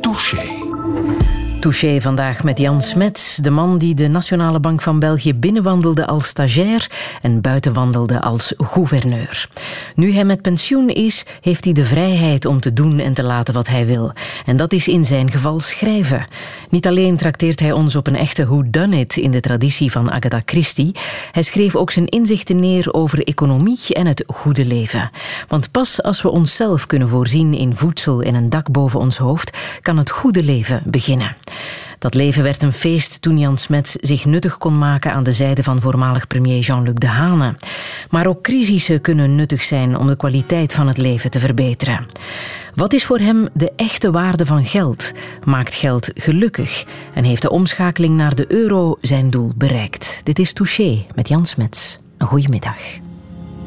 Touché. Touché vandaag met Jan Smets, de man die de Nationale Bank van België binnenwandelde als stagiair en buitenwandelde als gouverneur. Nu hij met pensioen is, heeft hij de vrijheid om te doen en te laten wat hij wil. En dat is in zijn geval schrijven. Niet alleen trakteert hij ons op een echte whodunit in de traditie van Agatha Christie, hij schreef ook zijn inzichten neer over economie en het goede leven. Want pas als we onszelf kunnen voorzien in voedsel en een dak boven ons hoofd, kan het goede leven beginnen. Dat leven werd een feest toen Jan Smets zich nuttig kon maken aan de zijde van voormalig premier Jean-Luc Dehane. Maar ook crisissen kunnen nuttig zijn om de kwaliteit van het leven te verbeteren. Wat is voor hem de echte waarde van geld? Maakt geld gelukkig? En heeft de omschakeling naar de euro zijn doel bereikt? Dit is Touché met Jan Smets. Een goede middag.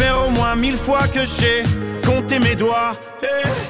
faire au moins mille fois que j'ai compté mes doigts. Hey.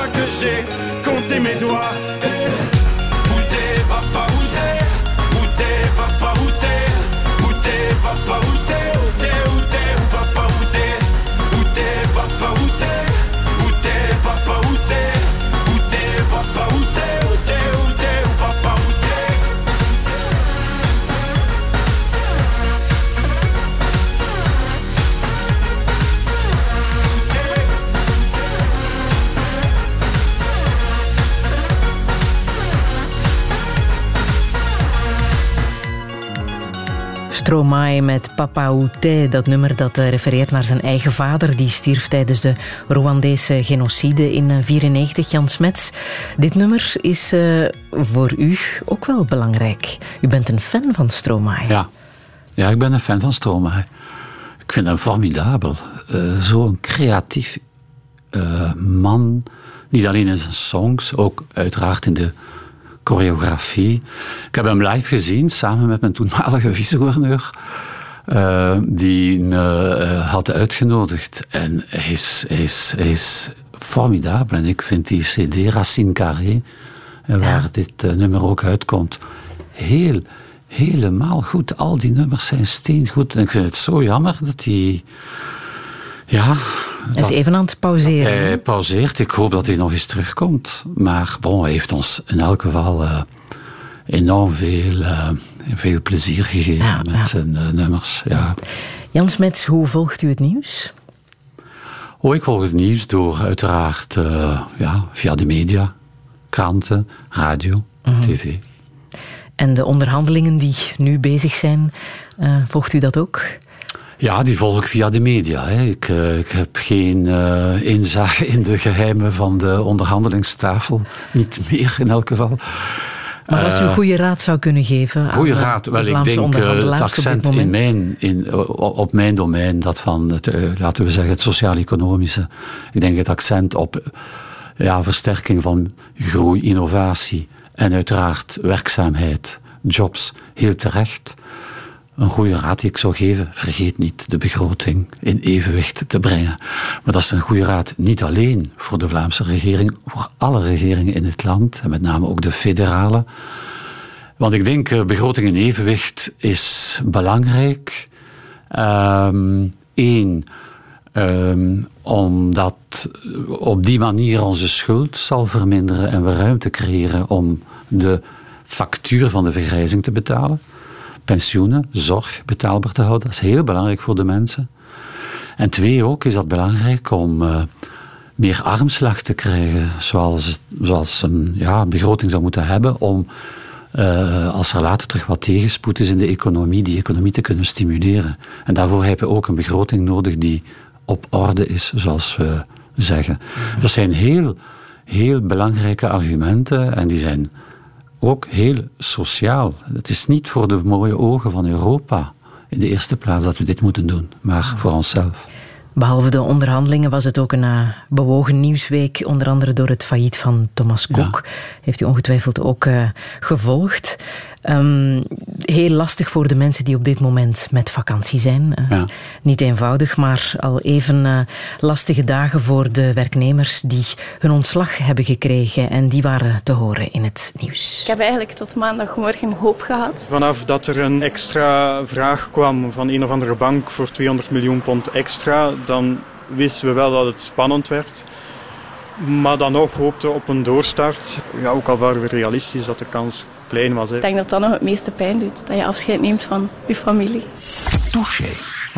marcher, compter mes doigts. Stromae met Papa Outé, dat nummer dat eh, refereert naar zijn eigen vader. Die stierf tijdens de Rwandese genocide in 1994, Jan Smets. Dit nummer is eh, voor u ook wel belangrijk. U bent een fan van Stromae. Ja. ja, ik ben een fan van Stromae. Ik vind hem formidabel. Eh, Zo'n creatief eh, man. Niet alleen in zijn songs, ook uiteraard in de choreografie. Ik heb hem live gezien, samen met mijn toenmalige vice-gouverneur. eh, die me eh, had uitgenodigd. En hij is, hij, is, hij is formidabel. En ik vind die CD Racine Carré, eh, waar dit nummer ook uitkomt, heel, helemaal goed. Al die nummers zijn steengoed. En ik vind het zo jammer dat die... Ja... Hij is even aan het pauzeren. Hij pauzeert. Ik hoop dat hij nog eens terugkomt. Maar bon, hij heeft ons in elk geval uh, enorm veel, uh, veel plezier gegeven ja, met ja. zijn uh, nummers. Ja. Jan Smets, hoe volgt u het nieuws? Oh, ik volg het nieuws door uiteraard ja, via de media, kranten, radio, mm. tv. En de onderhandelingen die nu bezig zijn, volgt u dat ook? Ja, die volg ik via de media. Hè. Ik, uh, ik, heb geen uh, inzage in de geheimen van de onderhandelingstafel. Niet meer in elk geval. Maar als u een goede raad zou kunnen geven. Goede raad. Wel, ik denk het accent in mijn, in, op mijn domein, dat van het, laten we zeggen, het sociaal-economische. Ik denk het accent op ja, versterking van groei, innovatie en uiteraard werkzaamheid, jobs, heel terecht. Een goede raad die ik zou geven, vergeet niet de begroting in evenwicht te brengen. Maar dat is een goede raad niet alleen voor de Vlaamse regering, voor alle regeringen in het land, en met name ook de federale. Want ik denk, eh, begroting in evenwicht is belangrijk. Eén, um, um, omdat op die manier onze schuld zal verminderen en we ruimte creëren om de factuur van de vergrijzing te betalen. Pensioenen, zorg betaalbaar te houden. Dat is heel belangrijk voor de mensen. En twee ook is dat belangrijk om uh, meer armslag te krijgen, zoals, zoals een ja, begroting zou moeten hebben, om uh, als er later terug wat tegenspoed is in de economie, die economie te kunnen stimuleren. En daarvoor hebben we ook een begroting nodig die op orde is, zoals we zeggen. Dat zijn heel, heel belangrijke argumenten en die zijn ook heel sociaal. Het is niet voor de mooie ogen van Europa in de eerste plaats dat we dit moeten doen, maar voor onszelf. Behalve de onderhandelingen was het ook een uh, bewogen nieuwsweek, onder andere door het failliet van Thomas Cook. Ja. Heeft u ongetwijfeld ook uh, gevolgd. Um, heel lastig voor de mensen die op dit moment met vakantie zijn. Uh, ja. Niet eenvoudig, maar al even uh, lastige dagen voor de werknemers die hun ontslag hebben gekregen. En die waren te horen in het nieuws. Ik heb eigenlijk tot maandagmorgen hoop gehad. Vanaf dat er een extra vraag kwam van een of andere bank voor 200 miljoen pond extra, dan wisten we wel dat het spannend werd. Maar dan nog hoopte op een doorstart. Ja, ook al waren we realistisch dat de kans klein was. Hè. Ik denk dat dat nog het meeste pijn doet. Dat je afscheid neemt van je familie. Touché.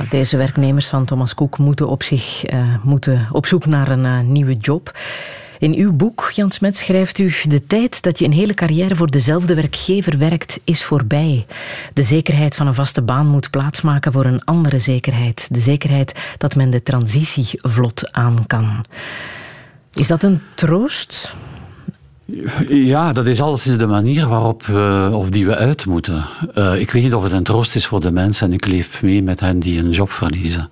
Deze werknemers van Thomas Cook moeten op, zich, uh, moeten op zoek naar een uh, nieuwe job. In uw boek, Jan Smet, schrijft u: De tijd dat je een hele carrière voor dezelfde werkgever werkt, is voorbij. De zekerheid van een vaste baan moet plaatsmaken voor een andere zekerheid. De zekerheid dat men de transitie vlot aan kan. Is dat een troost? Ja, dat is alles de manier waarop we, of die we uit moeten. Uh, ik weet niet of het een troost is voor de mensen en ik leef mee met hen die een job verliezen.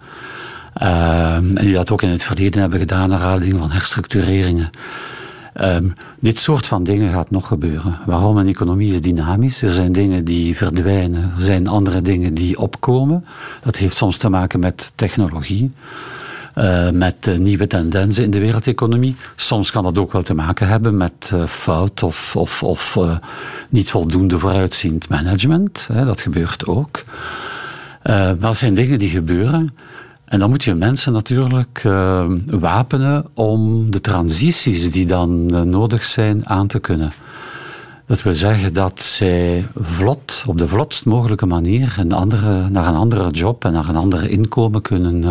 Uh, en die dat ook in het verleden hebben gedaan aanleiding van herstructureringen. Um, dit soort van dingen gaat nog gebeuren. Waarom? Een economie is dynamisch. Er zijn dingen die verdwijnen, er zijn andere dingen die opkomen. Dat heeft soms te maken met technologie. Uh, met uh, nieuwe tendensen in de wereldeconomie. Soms kan dat ook wel te maken hebben met uh, fout of, of, of niet voldoende vooruitziend management. Hè, dat gebeurt ook. maar dat zijn dingen die gebeuren. En dan moet je mensen natuurlijk wapenen om de transities die dan nodig zijn aan te kunnen. Dat wil zeggen dat zij vlot, op de vlotst mogelijke manier, een andere, naar een andere job en naar een ander inkomen kunnen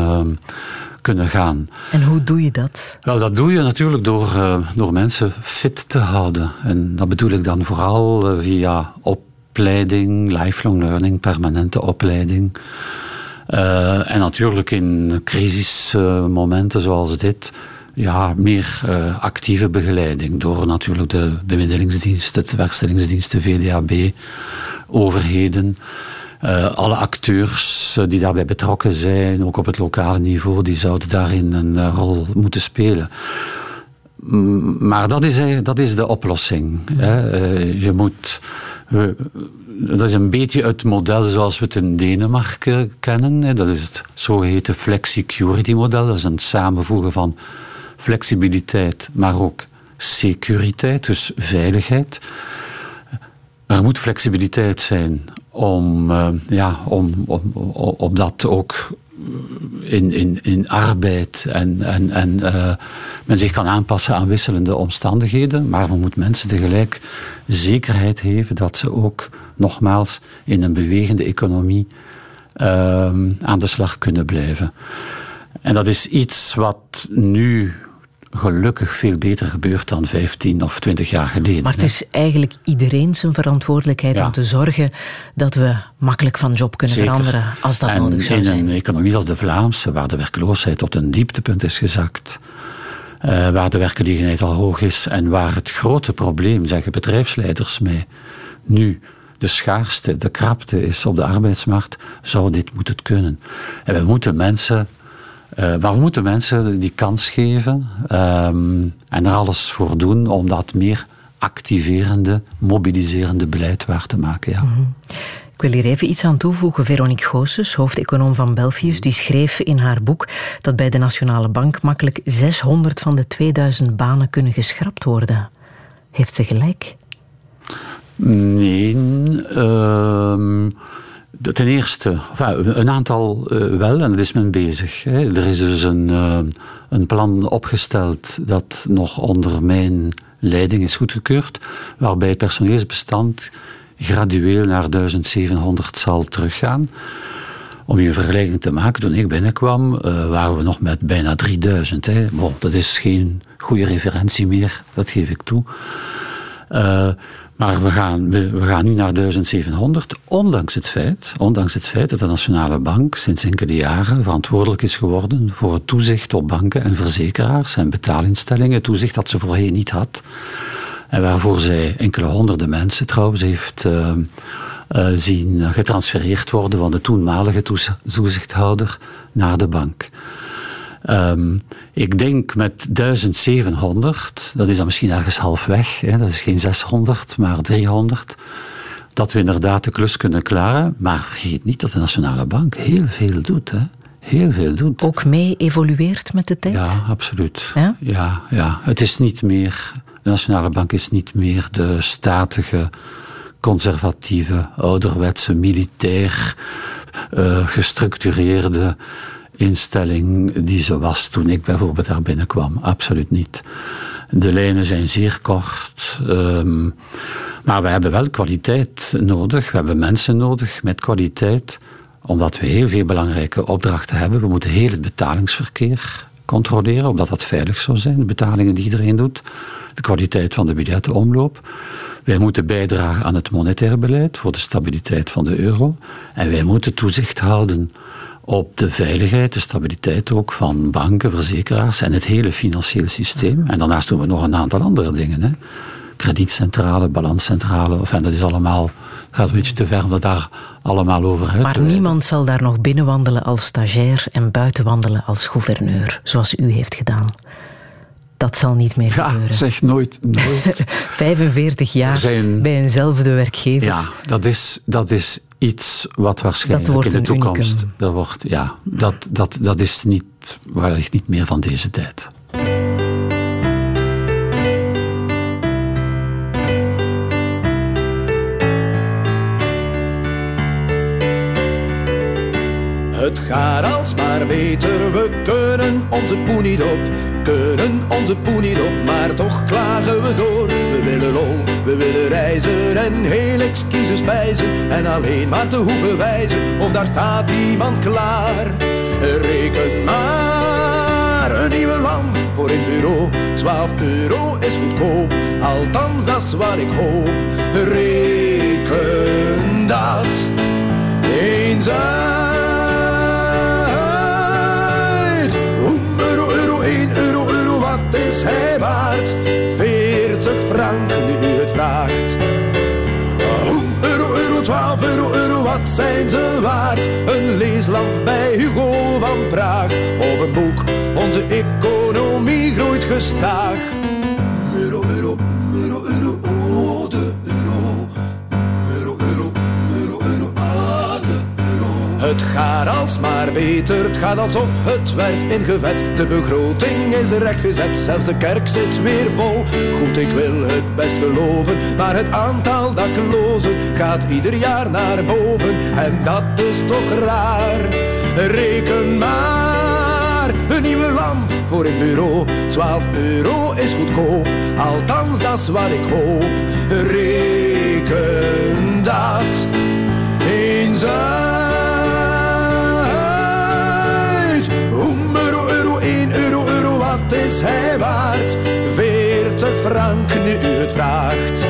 kunnen gaan. En hoe doe je dat? Wel, dat doe je natuurlijk door, uh, door mensen fit te houden. En dat bedoel ik dan vooral uh, via opleiding, lifelong learning, permanente opleiding. Uh, en natuurlijk in crisismomenten zoals dit, ja, meer actieve begeleiding door natuurlijk de bemiddelingsdienst, de werkstellingsdienst, de VDAB, overheden. Uh, alle acteurs uh, die daarbij betrokken zijn, ook op het lokale niveau, die zouden daarin een uh, rol moeten spelen. Maar dat is, dat is de oplossing. Hè. je moet. dat is een beetje het model zoals we het in Denemarken kennen. Dat is het zogeheten flexicurity model. Dat is een samenvoegen van flexibiliteit, maar ook securiteit, dus veiligheid. Er moet flexibiliteit zijn om, uh, ja, om, om, om, dat ook in, in, in arbeid en, en, en uh, men zich kan aanpassen aan wisselende omstandigheden, maar we moeten mensen tegelijk zekerheid geven dat ze ook nogmaals in een bewegende economie uh, aan de slag kunnen blijven. En dat is iets wat nu gelukkig veel beter gebeurt dan 15 of 20 jaar geleden. Maar het is eigenlijk iedereen zijn verantwoordelijkheid om te zorgen dat we makkelijk van job kunnen veranderen als dat nodig zou zijn. In een economie als de Vlaamse, waar de werkloosheid tot een dieptepunt is gezakt, uh, waar de werkgelegenheid al hoog is en waar het grote probleem, zeggen bedrijfsleiders mij, nu de schaarste, de krapte is op de arbeidsmarkt, zou dit moeten kunnen. En we moeten mensen uh, maar we moeten mensen die kans geven um, en er alles voor doen om dat meer activerende, mobiliserende beleid waar te maken. Ja. Mm -hmm. Ik wil hier even iets aan toevoegen. Veronique Goossens, hoofdeconoom van Belfius, die schreef in haar boek dat bij de Nationale Bank makkelijk 600 van de 2000 banen kunnen geschrapt worden. Heeft ze gelijk? Nee. Uh, Ten eerste, een aantal uh, wel, en daar is men bezig. Er is dus een, uh, een plan opgesteld dat nog onder mijn leiding is goedgekeurd, waarbij het personeelsbestand gradueel naar 1700 zal teruggaan. Om je een vergelijking te maken, toen ik binnenkwam, uh, waren we nog met bijna 3000. Hè. Dat is geen goede referentie meer, dat geef ik toe. Maar we gaan, we, gaan nu naar 1700, ondanks het, feit, ondanks het feit dat de Nationale Bank sinds enkele jaren verantwoordelijk is geworden voor het toezicht op banken en verzekeraars en betaalinstellingen. Toezicht dat ze voorheen niet had. En waarvoor zij enkele honderden mensen trouwens heeft uh, uh, zien getransfereerd worden van de toenmalige toezichthouder naar de bank. Um, ik denk met 1700, dat is dan misschien ergens halfweg, hè, dat is geen 600, maar 300, dat we inderdaad de klus kunnen klaren. Maar vergeet niet dat de Nationale Bank heel veel doet. Hè. Heel veel doet. Ook mee evolueert met de tijd? Ja, absoluut. Ja? Ja, ja. Het is niet meer, de Nationale Bank is niet meer de statige, conservatieve, ouderwetse, militair uh, gestructureerde instelling die ze was toen ik bijvoorbeeld daar binnenkwam. Absoluut niet. De lijnen zijn zeer kort. Um, maar we hebben wel kwaliteit nodig. We hebben mensen nodig met kwaliteit. Omdat we heel veel belangrijke opdrachten hebben. We moeten heel het betalingsverkeer controleren, omdat dat veilig zou zijn. De betalingen die iedereen doet. De kwaliteit van de budgettenomloop. Wij moeten bijdragen aan het monetair beleid voor de stabiliteit van de euro. En wij moeten toezicht houden op de veiligheid, de stabiliteit ook van banken, verzekeraars en het hele financiële systeem. En daarnaast doen we nog een aantal andere dingen. Hè. Kredietcentrale, balanscentrale, of, en dat is allemaal, gaat een beetje te ver om dat daar allemaal over uit Maar niemand zal daar nog binnenwandelen als stagiair en buitenwandelen als gouverneur, zoals u heeft gedaan. Dat zal niet meer ja, gebeuren. zeg nooit, nooit. 45 jaar zijn, bij eenzelfde werkgever. Ja, dat is, dat is iets wat waarschijnlijk in de toekomst. Dat, wordt, ja, dat, dat, dat is niet, waarlijk niet meer van deze tijd. Het gaat alsmaar beter, we kunnen onze poen niet op. Kunnen onze poen niet op, maar toch klagen we door. We willen lol, we willen reizen en heel exquise spijzen. En alleen maar te hoeven wijzen, of daar staat iemand klaar. Reken maar, een nieuwe lamp voor in bureau. 12 euro is goedkoop, althans dat is wat ik hoop. Reken dat eens. Hij waard? 40 frank nu het vraagt. 1 euro, euro, 12 euro, euro, wat zijn ze waard? Een leeslamp bij Hugo van Praag. Of een boek, onze economie groeit gestaag. Het gaat alsmaar beter, het gaat alsof het werd ingevet. De begroting is rechtgezet, zelfs de kerk zit weer vol. Goed, ik wil het best geloven, maar het aantal daklozen gaat ieder jaar naar boven. En dat is toch raar. Reken maar, een nieuwe lamp voor een bureau. 12 euro is goedkoop, althans dat is wat ik hoop. Reken dat uit. Hij waard? 40 frank nu het vraagt.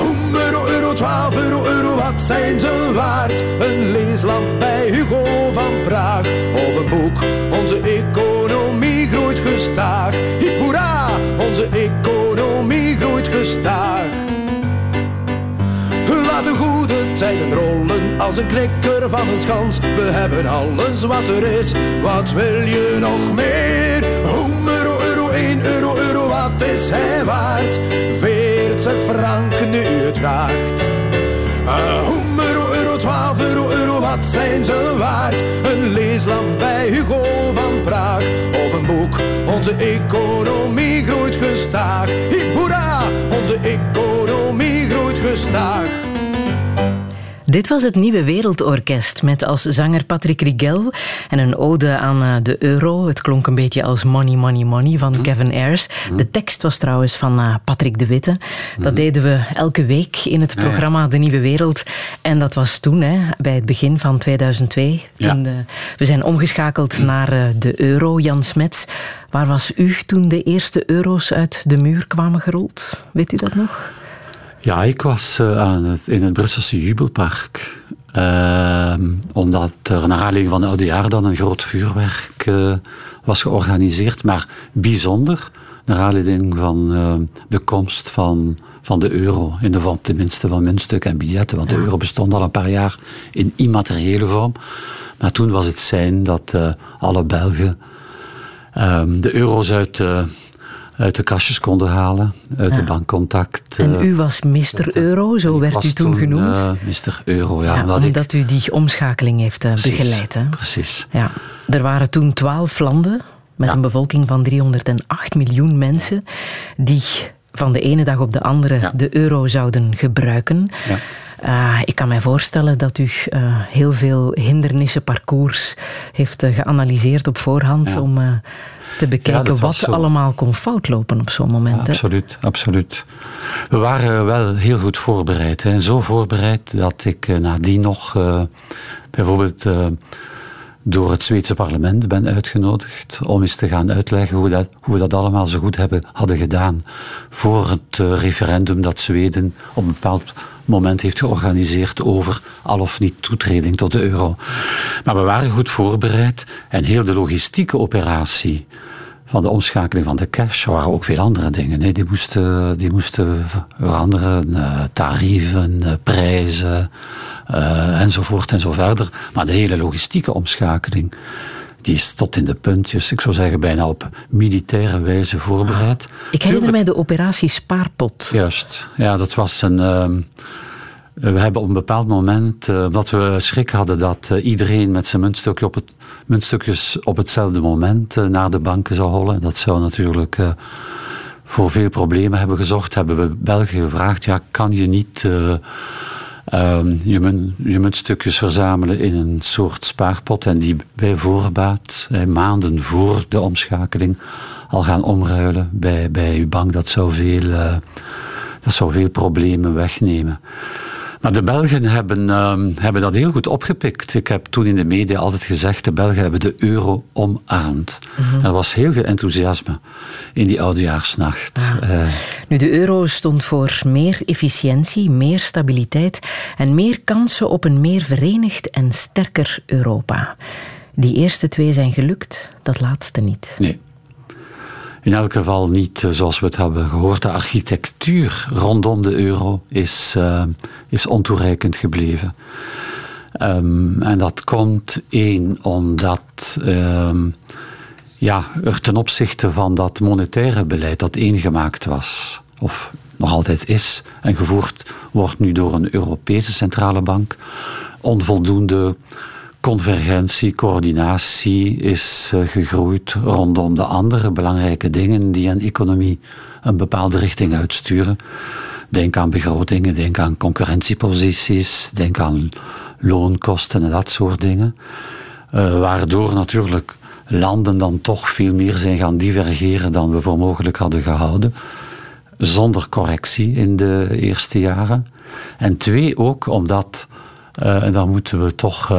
Om euro, euro, 12 euro, euro, wat zijn ze waard? Een leeslamp bij Hugo van Praag of een boek. Onze economie groeit gestaag. Hip hoera, onze economie groeit gestaag. Laat de goede tijden rollen als een knikker van een schans. We hebben alles wat er is, wat wil je nog meer? Om euro, euro, 1 euro, euro, wat is hij waard? 40 frank nu het vraagt. Ah, Om euro, euro, 12 euro, euro, wat zijn ze waard? Een leeslamp bij Hugo van Praag of een boek. Onze economie groeit gestaag. Hip hoera, onze economie groeit gestaag. Dit was het Nieuwe Wereldorkest met als zanger Patrick Rigel en een ode aan eh, de euro. Het klonk een beetje als Money, Money, Money van Kevin Ayers. De tekst was trouwens van eh, Patrick de Witte. Dat deden we elke week in het programma De Nieuwe Wereld. En dat was toen, hè, bij het begin van 2002. Ja. Toen, eh, we zijn omgeschakeld naar de euro. Jan Smets, waar was u toen de eerste euro's uit de muur kwamen gerold? Weet u dat nog? Ja, ik was eh, aan het, in het Brusselse Jubelpark. Ehm, omdat er naar aanleiding van het oudejaar dan een groot vuurwerk eh, was georganiseerd. Maar bijzonder, naar aanleiding van eh, de komst van, van de euro. In de vorm tenminste van muntstukken en biljetten. Want de euro bestond al een paar jaar in immateriële vorm. Maar toen was het zijn dat alle Belgen ehm, de euro's uit, uit de kastjes konden halen. Uit de bankcontact. En eh, u was Mr. Euro, zo werd u toen genoemd. eh, Mr. Euro, ja. Ja, omdat ik- u die omschakeling heeft eh, Precies, begeleid. Hè? Precies. Ja. Er waren toen twaalf landen met Ja. een bevolking van 308 miljoen mensen die van de ene dag op de andere Ja. de euro zouden gebruiken. Ja. Eh, ik kan mij voorstellen dat u eh, heel veel hindernissen, parcours heeft eh, geanalyseerd op voorhand Ja. om eh, te bekijken dat wat allemaal kon foutlopen op zo'n moment. Absoluut, absoluut. We waren wel heel goed voorbereid. Hè. Zo voorbereid dat ik eh, nadien nog eh, bijvoorbeeld eh, door het Zweedse parlement ben uitgenodigd om eens te gaan uitleggen hoe, dat, hoe we dat allemaal zo goed hebben, hadden gedaan voor het referendum dat Zweden op een bepaald moment heeft georganiseerd over al of niet toetreding tot de euro. Maar we waren goed voorbereid en heel de logistieke operatie van de omschakeling van de cash. Waren ook veel andere dingen. hè. Die, moesten, die moesten veranderen. eh, tarieven, eh, prijzen, eh, enzovoort en zo verder. Maar de hele logistieke omschakeling, die is tot in de puntjes, ik zou zeggen bijna op militaire wijze voorbereid. Ik herinner Tuurlijk- mij de operatie Spaarpot. Juist, ja, dat was een. ehm, we hebben op een bepaald moment, eh, omdat we schrik hadden dat eh, iedereen met zijn muntstukje op het, muntstukjes op hetzelfde moment eh, naar de banken zou hollen. Dat zou natuurlijk eh, voor veel problemen hebben gezorgd. Hebben we België gevraagd: ja, kan je niet eh, ehm, je, mun- je muntstukjes verzamelen in een soort spaarpot en die bij voorbaat, eh, maanden voor de omschakeling, al gaan omruilen bij, bij uw bank? Dat zou veel. eh, dat zou veel problemen wegnemen. Maar de Belgen hebben, ehm, hebben dat heel goed opgepikt. Ik heb toen in de media altijd gezegd, de Belgen hebben de euro omarmd. Er was heel veel enthousiasme in die oudejaarsnacht. Eh, Nu, de euro stond voor meer efficiëntie, meer stabiliteit en meer kansen op een meer verenigd en sterker Europa. Die eerste twee zijn gelukt, dat laatste niet. nee. In elk geval niet eh, zoals we het hebben gehoord. De architectuur rondom de euro is, eh, is ontoereikend gebleven. Ehm, en dat komt één omdat ehm, ja, er ten opzichte van dat monetaire beleid dat eengemaakt was, of nog altijd is, en gevoerd wordt nu door een Europese centrale bank, onvoldoende convergentie, coördinatie is uh, gegroeid rondom de andere belangrijke dingen die een economie een bepaalde richting uitsturen. Denk aan begrotingen, denk aan concurrentieposities, denk aan loonkosten en dat soort dingen. Uh, waardoor natuurlijk landen dan toch veel meer zijn gaan divergeren dan we voor mogelijk hadden gehouden. Zonder correctie in de eerste jaren. En twee, ook omdat, uh, en daar moeten we toch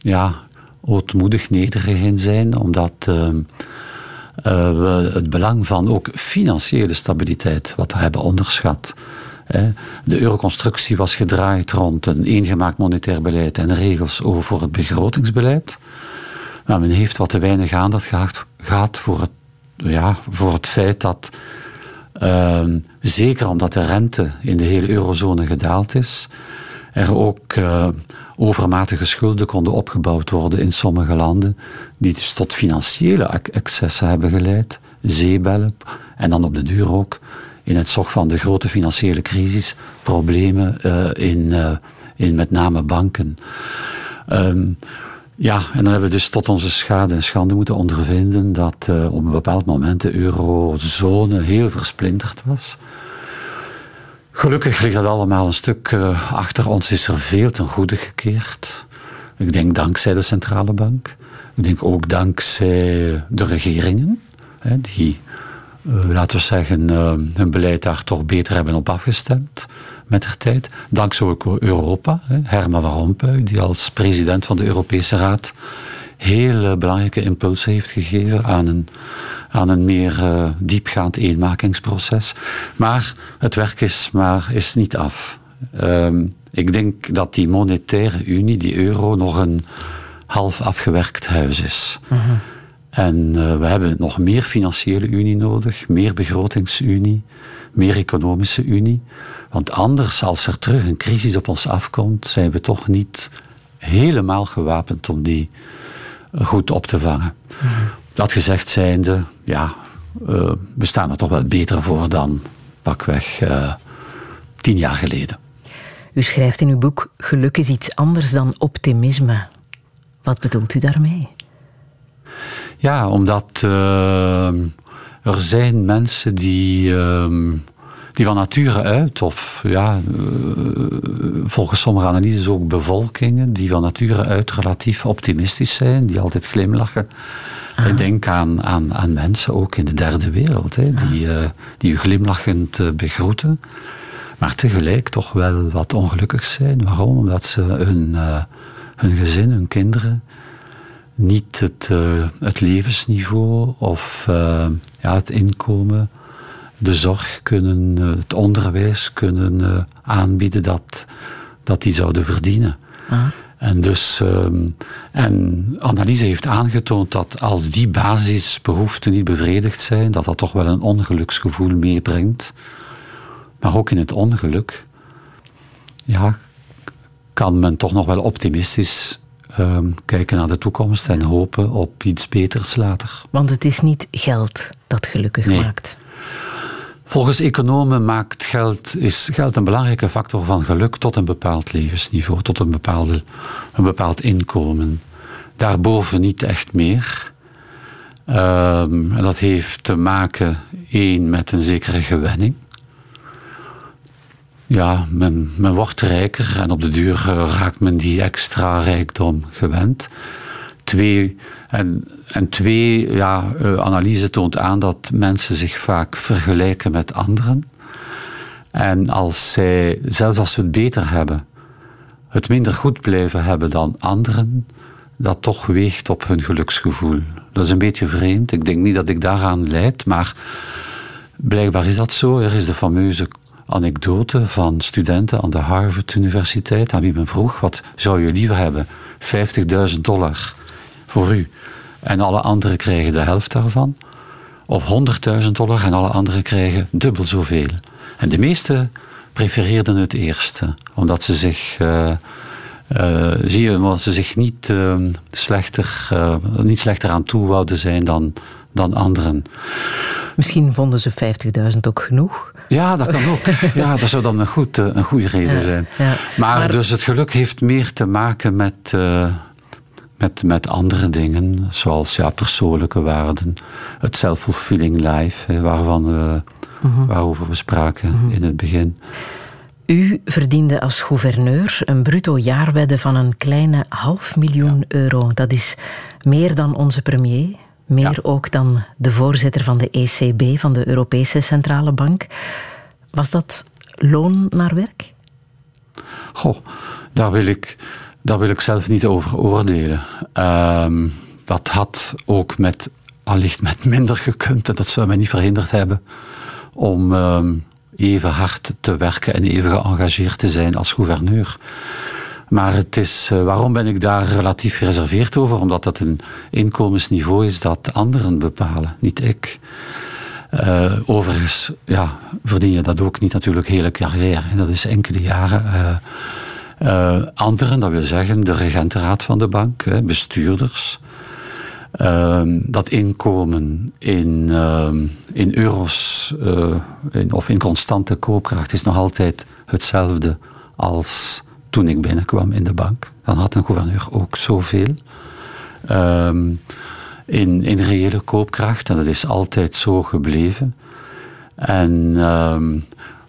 ja, ootmoedig nederig in zijn, omdat uh, we het belang van ook financiële stabiliteit wat hebben onderschat. De euroconstructie was gedraaid rond een eengemaakt monetair beleid en regels over het begrotingsbeleid. Maar men heeft wat te weinig aandacht gehad voor het, ja, voor het feit dat, uh, zeker omdat de rente in de hele eurozone gedaald is, er ook uh, overmatige schulden konden opgebouwd worden in sommige landen, die dus tot financiële excessen hebben geleid, zeebellen, en dan op de duur ook in het zog van de grote financiële crisis problemen uh, in, uh, in met name banken. Um, ja, en dan hebben we dus tot onze schade en schande moeten ondervinden dat op een bepaald moment de eurozone heel versplinterd was. Gelukkig ligt dat allemaal een stuk uh, achter ons, is er veel ten goede gekeerd. Ik denk dankzij de centrale bank. Ik denk ook dankzij de regeringen, die, uh, laten we zeggen, hun beleid daar toch beter hebben op afgestemd met de tijd. Dankzij ook Europa. Herman Van Rompuy, die als president van de Europese Raad hele belangrijke impulsen heeft gegeven aan een, aan een meer uh, diepgaand eenmakingsproces. Maar het werk is, maar, is niet af. Um, ik denk dat die monetaire unie, die euro, nog een half afgewerkt huis is. Uh -huh. En uh, we hebben nog meer financiële unie nodig, meer begrotingsunie, meer economische unie. Want anders, als er terug een crisis op ons afkomt, zijn we toch niet helemaal gewapend om die goed op te vangen. Mm. Dat gezegd zijnde, ja, uh, we staan er toch wel beter voor dan pakweg uh, tien jaar geleden. U schrijft in uw boek: geluk is iets anders dan optimisme. Wat bedoelt u daarmee? Ja, omdat uh, er zijn mensen die die van nature uit, of ja, volgens sommige analyses ook bevolkingen, die van nature uit relatief optimistisch zijn, die altijd glimlachen. Ah. Ik denk aan, aan, aan mensen ook in de derde wereld, hè, die, uh, die u glimlachend uh, begroeten, maar tegelijk toch wel wat ongelukkig zijn. Waarom? Omdat ze hun, uh, hun gezin, hun kinderen, niet het, het levensniveau of ja, het inkomen de zorg kunnen, eh, het onderwijs kunnen uh, aanbieden dat, dat die zouden verdienen. Ah. En dus, um, en analyse heeft aangetoond dat als die basisbehoeften niet bevredigd zijn, dat dat toch wel een ongeluksgevoel meebrengt. Maar ook in het ongeluk, ja, kan men toch nog wel optimistisch um, kijken naar de toekomst en hopen op iets beters later. Want het is niet geld dat gelukkig nee. maakt. Volgens economen maakt geld, is geld een belangrijke factor van geluk tot een bepaald levensniveau, tot een, bepaalde, een bepaald inkomen. Daarboven niet echt meer. En dat heeft te maken, één, met een zekere gewenning. Ja, men, men wordt rijker en op de duur raakt men die extra rijkdom gewend. Twee, en, en twee, ja, uh, analyse toont aan dat mensen zich vaak vergelijken met anderen. En als zij, zelfs als ze het beter hebben, het minder goed blijven hebben dan anderen, dat toch weegt op hun geluksgevoel. Dat is een beetje vreemd. Ik denk niet dat ik daaraan leid, maar blijkbaar is dat zo. Er is de fameuze anekdote van studenten aan de Harvard Universiteit aan wie men vroeg: wat zou je liever hebben? 50.000 dollar voor u. En alle anderen krijgen de helft daarvan. Of 100.000 dollar en alle anderen krijgen dubbel zoveel. En de meesten prefereerden het eerste, omdat ze zich. Uh, uh, zie je, omdat ze zich niet, uh, slechter, niet slechter aan toe wouden zijn dan, dan anderen. Misschien vonden ze 50.000 ook genoeg. Ja, dat kan ook. Ja, dat zou dan een, goed, eh, een goede reden zijn. Ja. Maar, dus het geluk heeft meer te maken met, uh, met, met andere dingen, zoals ja, persoonlijke waarden, het self-fulfilling life, waarvan we, mhm. waarover we spraken mhm. in het begin. U verdiende als gouverneur een bruto jaarwedde van een kleine half miljoen euro. Dat is meer dan onze premier, meer ook dan de voorzitter van de ECB, van de Europese Centrale Bank. Was dat loon naar werk? Goh, daar wil ik, daar wil ik zelf niet over oordelen. Ehm, dat had ook met, allicht met minder gekund en dat zou mij niet verhinderd hebben om ehm, even hard te werken en even geëngageerd te zijn als gouverneur. Maar het is, eh, waarom ben ik daar relatief gereserveerd over? Omdat dat een inkomensniveau is dat anderen bepalen, niet ik. Uh, overigens ja, verdien je dat ook niet natuurlijk hele carrière. En dat is enkele jaren. Uh, anderen, dat wil zeggen de regentenraad van de bank, bestuurders. Ehm, dat inkomen in, ehm, in euro's in, of in constante koopkracht is nog altijd hetzelfde als toen ik binnenkwam in de bank. Dan had een gouverneur ook zoveel. Um, in, in reële koopkracht, en dat is altijd zo gebleven. En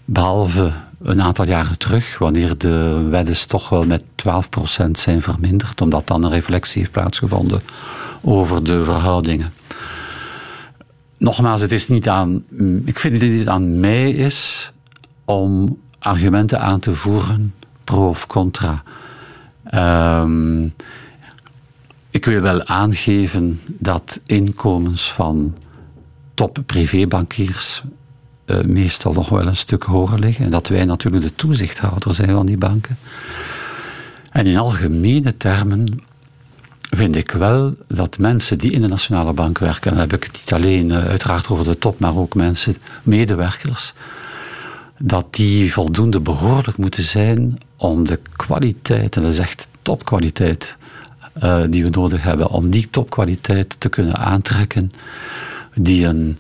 behalve een aantal jaren terug, wanneer de weddes toch wel met 12% zijn verminderd, omdat dan een reflectie heeft plaatsgevonden over de verhoudingen. Nogmaals, het is niet aan, ik vind het niet aan mij is om argumenten aan te voeren pro of contra. Um, ik wil wel aangeven dat inkomens van top privébankiers uh, meestal nog wel een stuk hoger liggen. En dat wij natuurlijk de toezichthouder zijn van die banken. En in algemene termen vind ik wel dat mensen die in de Nationale Bank werken, en dan heb ik het niet alleen uh, uiteraard over de top, maar ook mensen, medewerkers, dat die voldoende behoorlijk moeten zijn om de kwaliteit, en dat is echt topkwaliteit, uh, die we nodig hebben, om die topkwaliteit te kunnen aantrekken, die een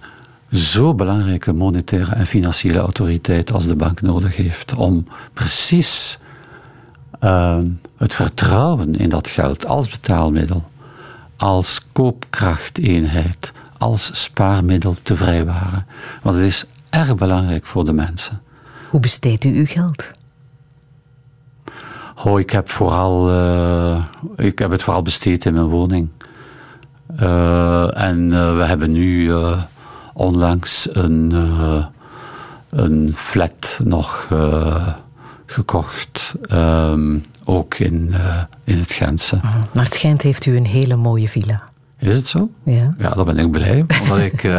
zo belangrijke monetaire en financiële autoriteit als de bank nodig heeft, om precies uh, het vertrouwen in dat geld als betaalmiddel, als koopkrachteenheid, als spaarmiddel te vrijwaren. Want het is erg belangrijk voor de mensen. Hoe besteedt u uw geld? Oh, ik heb vooral, uh, ik heb het vooral besteed in mijn woning. Uh, en uh, we hebben nu onlangs een, een flat nog gekocht. Um, ook in, in het Gentse. Oh, maar het Gent heeft u een hele mooie villa. Is het zo? Ja. Ja, daar ben ik blij. omdat ik,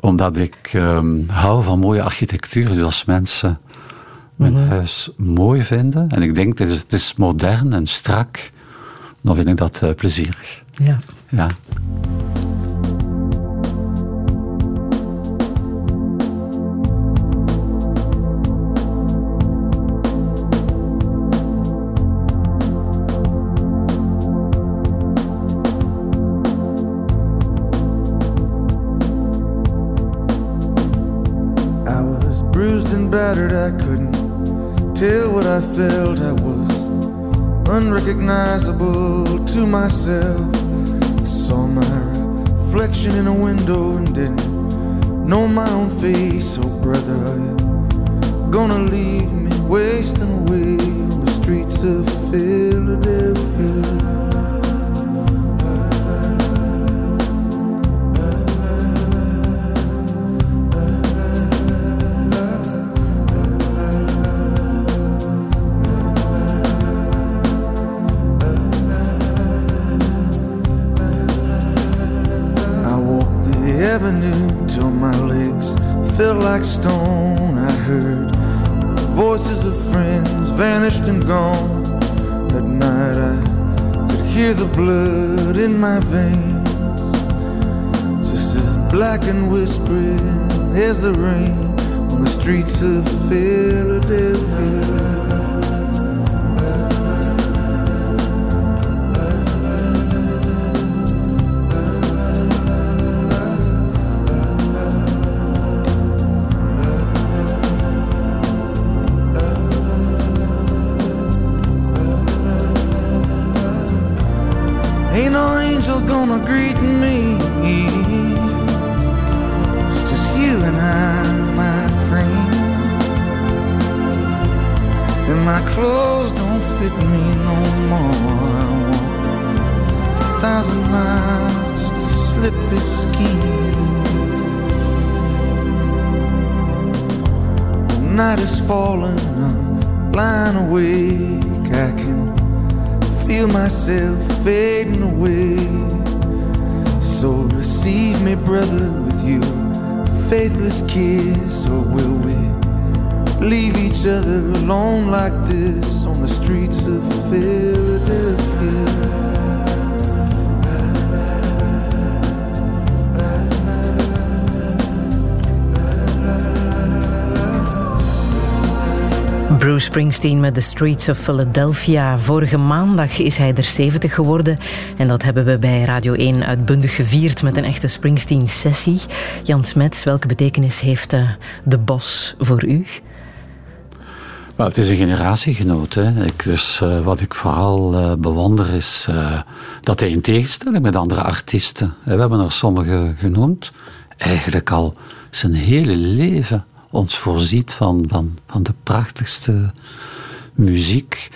omdat ik um, hou van mooie architectuur. Dus als mensen mijn -hmm. huis mooi vinden. En ik denk, het is, het is modern en strak. Dan vind ik dat plezierig. Ja. ja. Battered, I couldn't tell what I felt. I was unrecognizable to myself. I saw my reflection in a window and didn't know my own face. Oh, brother, are you gonna leave me wasting away on the streets of Philadelphia? Veins, just as black and whispering as the rain on the streets of Philadelphia. The night is falling, I'm lying awake. I can feel myself fading away. So receive me, brother, with your faithless kiss, or will we leave each other alone like this on the streets of Philadelphia? Bruce Springsteen met The Streets of Philadelphia. Vorige maandag is hij er 70 geworden. En dat hebben we bij Radio 1 uitbundig gevierd met een echte Springsteen-sessie. Jan Smets, welke betekenis heeft uh, de bos voor u? Well, het is een generatiegenoot. Hè. Ik, dus, wat ik vooral uh, bewonder is dat hij in tegenstelling met andere artiesten, we hebben er sommige genoemd, eigenlijk al zijn hele leven ons voorziet van, van, van de prachtigste muziek.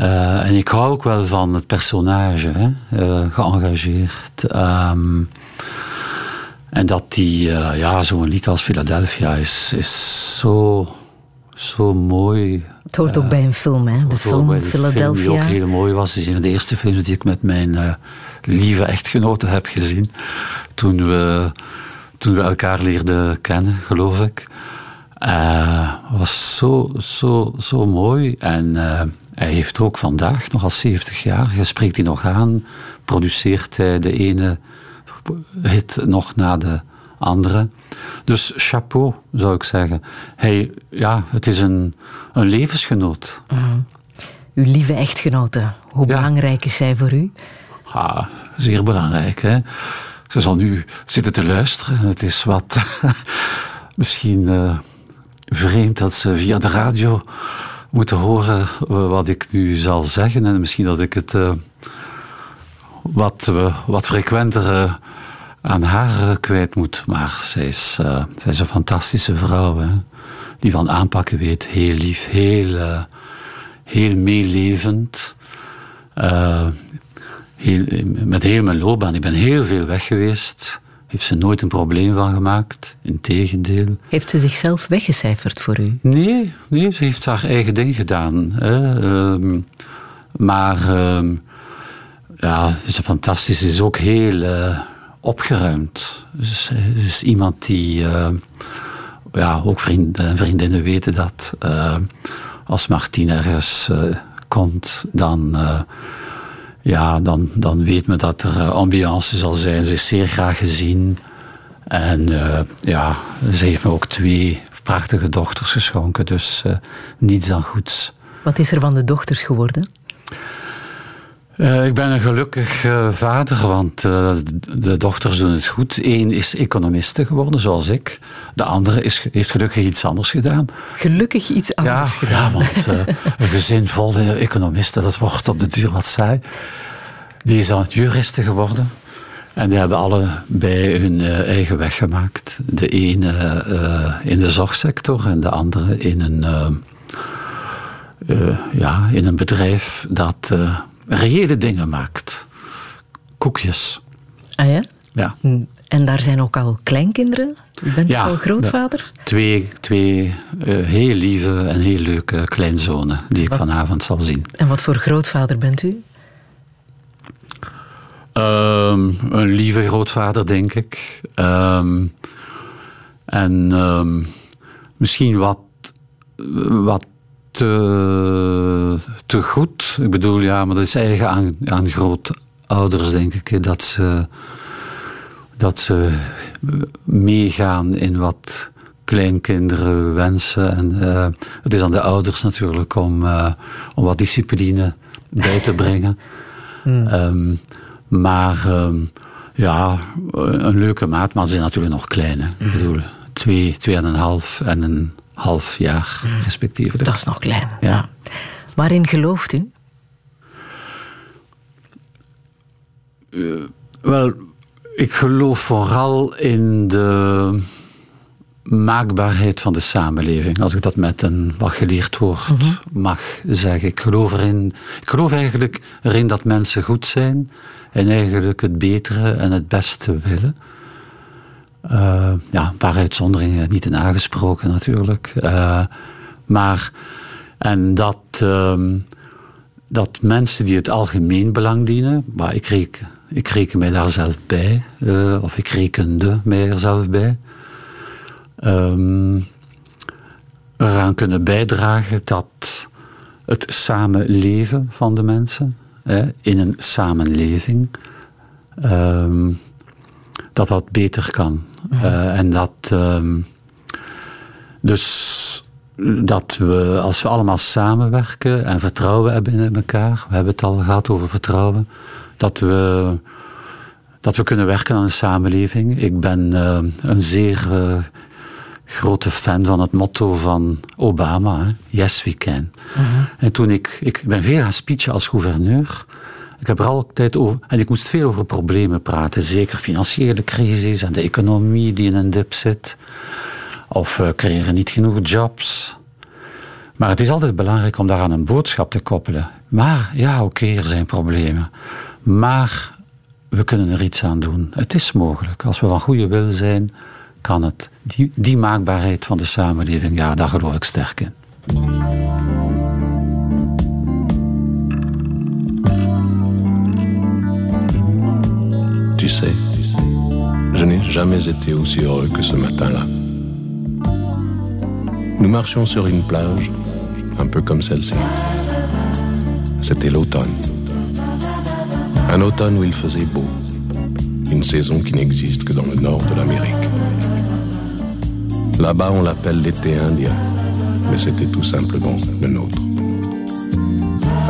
Uh, en ik hou ook wel van het personage, hè, uh, geëngageerd. Um, en dat die, uh, ja, zo'n lied als Philadelphia is, is zo, zo mooi. Het hoort ook bij een film, hè? De film Philadelphia. Film die ook heel mooi was. Het is een van de eerste films die ik met mijn lieve echtgenote heb gezien. Toen we toen we elkaar leerden kennen, geloof ik. Uh, was zo, zo, zo mooi. En uh, hij heeft ook vandaag, nog al 70 jaar, je spreekt hij nog aan, produceert hij de ene hit nog na de andere. Dus chapeau, zou ik zeggen. Hij, ja, het is een, een levensgenoot. Mm. Uw lieve echtgenote, hoe ja. belangrijk is zij voor u? Ja, zeer belangrijk. Hè? Ze zal nu zitten te luisteren. Het is wat misschien uh, vreemd dat ze via de radio moeten horen uh, wat ik nu zal zeggen. En misschien dat ik het uh, wat, wat frequenter aan haar kwijt moet. Maar zij is, zij is een fantastische vrouw. Hè? Die van aanpakken weet. Heel lief, heel, heel meelevend heel, met heel mijn loopbaan. Ik ben heel veel weg geweest. Heeft ze nooit een probleem van gemaakt. Integendeel. Heeft ze zichzelf weggecijferd voor u? Nee, nee ze heeft haar eigen ding gedaan. Hè. Um, maar um, ja, het is fantastisch. Ze is ook heel uh, opgeruimd. Dus, ze is iemand die... Uh, ja, ook vrienden en vriendinnen weten dat uh, als Martien ergens komt, dan ja, dan, dan weet men dat er ambiance zal zijn. Ze is zeer graag gezien. En uh, ja, ze heeft me ook twee prachtige dochters geschonken, dus uh, niets dan goeds. Wat is er van de dochters geworden? Uh, ik ben een gelukkig vader, want de dochters doen het goed. Eén is economiste geworden, zoals ik. De andere is, heeft gelukkig iets anders gedaan. Gelukkig iets anders ja, gedaan? Ja, want een gezin vol economisten, dat wordt op de duur wat saai. Die is dan juriste geworden. En die hebben allebei hun eigen weg gemaakt. De ene in de zorgsector en de andere in een, ja, in een bedrijf dat reële dingen maakt. Koekjes. Ah ja? Ja. En daar zijn ook al kleinkinderen? U bent ja, al grootvader? Twee, twee heel lieve en heel leuke kleinzonen die ik wat? vanavond zal zien. En wat voor grootvader bent u? Um, een lieve grootvader, denk ik. Um, en um, misschien wat, wat te, te, goed. Ik bedoel, ja, maar dat is eigen aan, aan grootouders, denk ik. Dat ze, dat ze meegaan in wat kleinkinderen wensen. En uh, het is aan de ouders natuurlijk om, uh, om wat discipline bij te brengen. Hmm. Maar um, ja, een leuke maat, maar ze zijn natuurlijk nog klein. Hè. Mm. Ik bedoel, twee, tweeënhalf en een half jaar respectievelijk. Dat is nog klein. Ja. Ja. Waarin gelooft u? wel, ik geloof vooral in de maakbaarheid van de samenleving. Als ik dat met een wat geleerd woord mhm. mag zeggen. Ik geloof, erin, ik geloof eigenlijk erin dat mensen goed zijn en eigenlijk het betere en het beste willen. Uh, ja, een paar uitzonderingen niet in aangesproken natuurlijk. Uh, maar, en dat, uh, dat mensen die het algemeen belang dienen, maar ik reken, ik reken mij daar zelf bij, uh, of ik rekende mij er zelf bij, um, eraan kunnen bijdragen dat het samenleven van de mensen, in een samenleving, um, dat dat beter kan. Uh, en dat. Um, dus dat we, als we allemaal samenwerken en vertrouwen hebben in elkaar, we hebben het al gehad over vertrouwen, dat we, dat we kunnen werken aan een samenleving. Ik ben uh, een zeer uh, grote fan van het motto van Obama, hè? Yes, we can. Uh-huh. En toen ik, ik ben veel gaan speechen als gouverneur. Ik heb er altijd over, en ik moest veel over problemen praten, zeker financiële crisis en de economie die in een dip zit. Of we creëren niet genoeg jobs. Maar het is altijd belangrijk om daaraan een boodschap te koppelen. Maar ja, oké, er zijn problemen. Maar we kunnen er iets aan doen. Het is mogelijk. Als we van goede wil zijn, kan het. Die, die maakbaarheid van de samenleving, ja, daar geloof ik sterk in. Jamais été aussi heureux que ce matin-là. Nous marchions sur une plage, un peu comme celle-ci. C'était l'automne. Un automne où il faisait beau. Une saison qui n'existe que dans le nord de l'Amérique. Là-bas, on l'appelle l'été indien, mais c'était tout simplement le nôtre.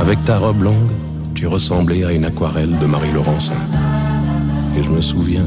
Avec ta robe longue, tu ressemblais à une aquarelle de Marie Laurencin. Et je me souviens,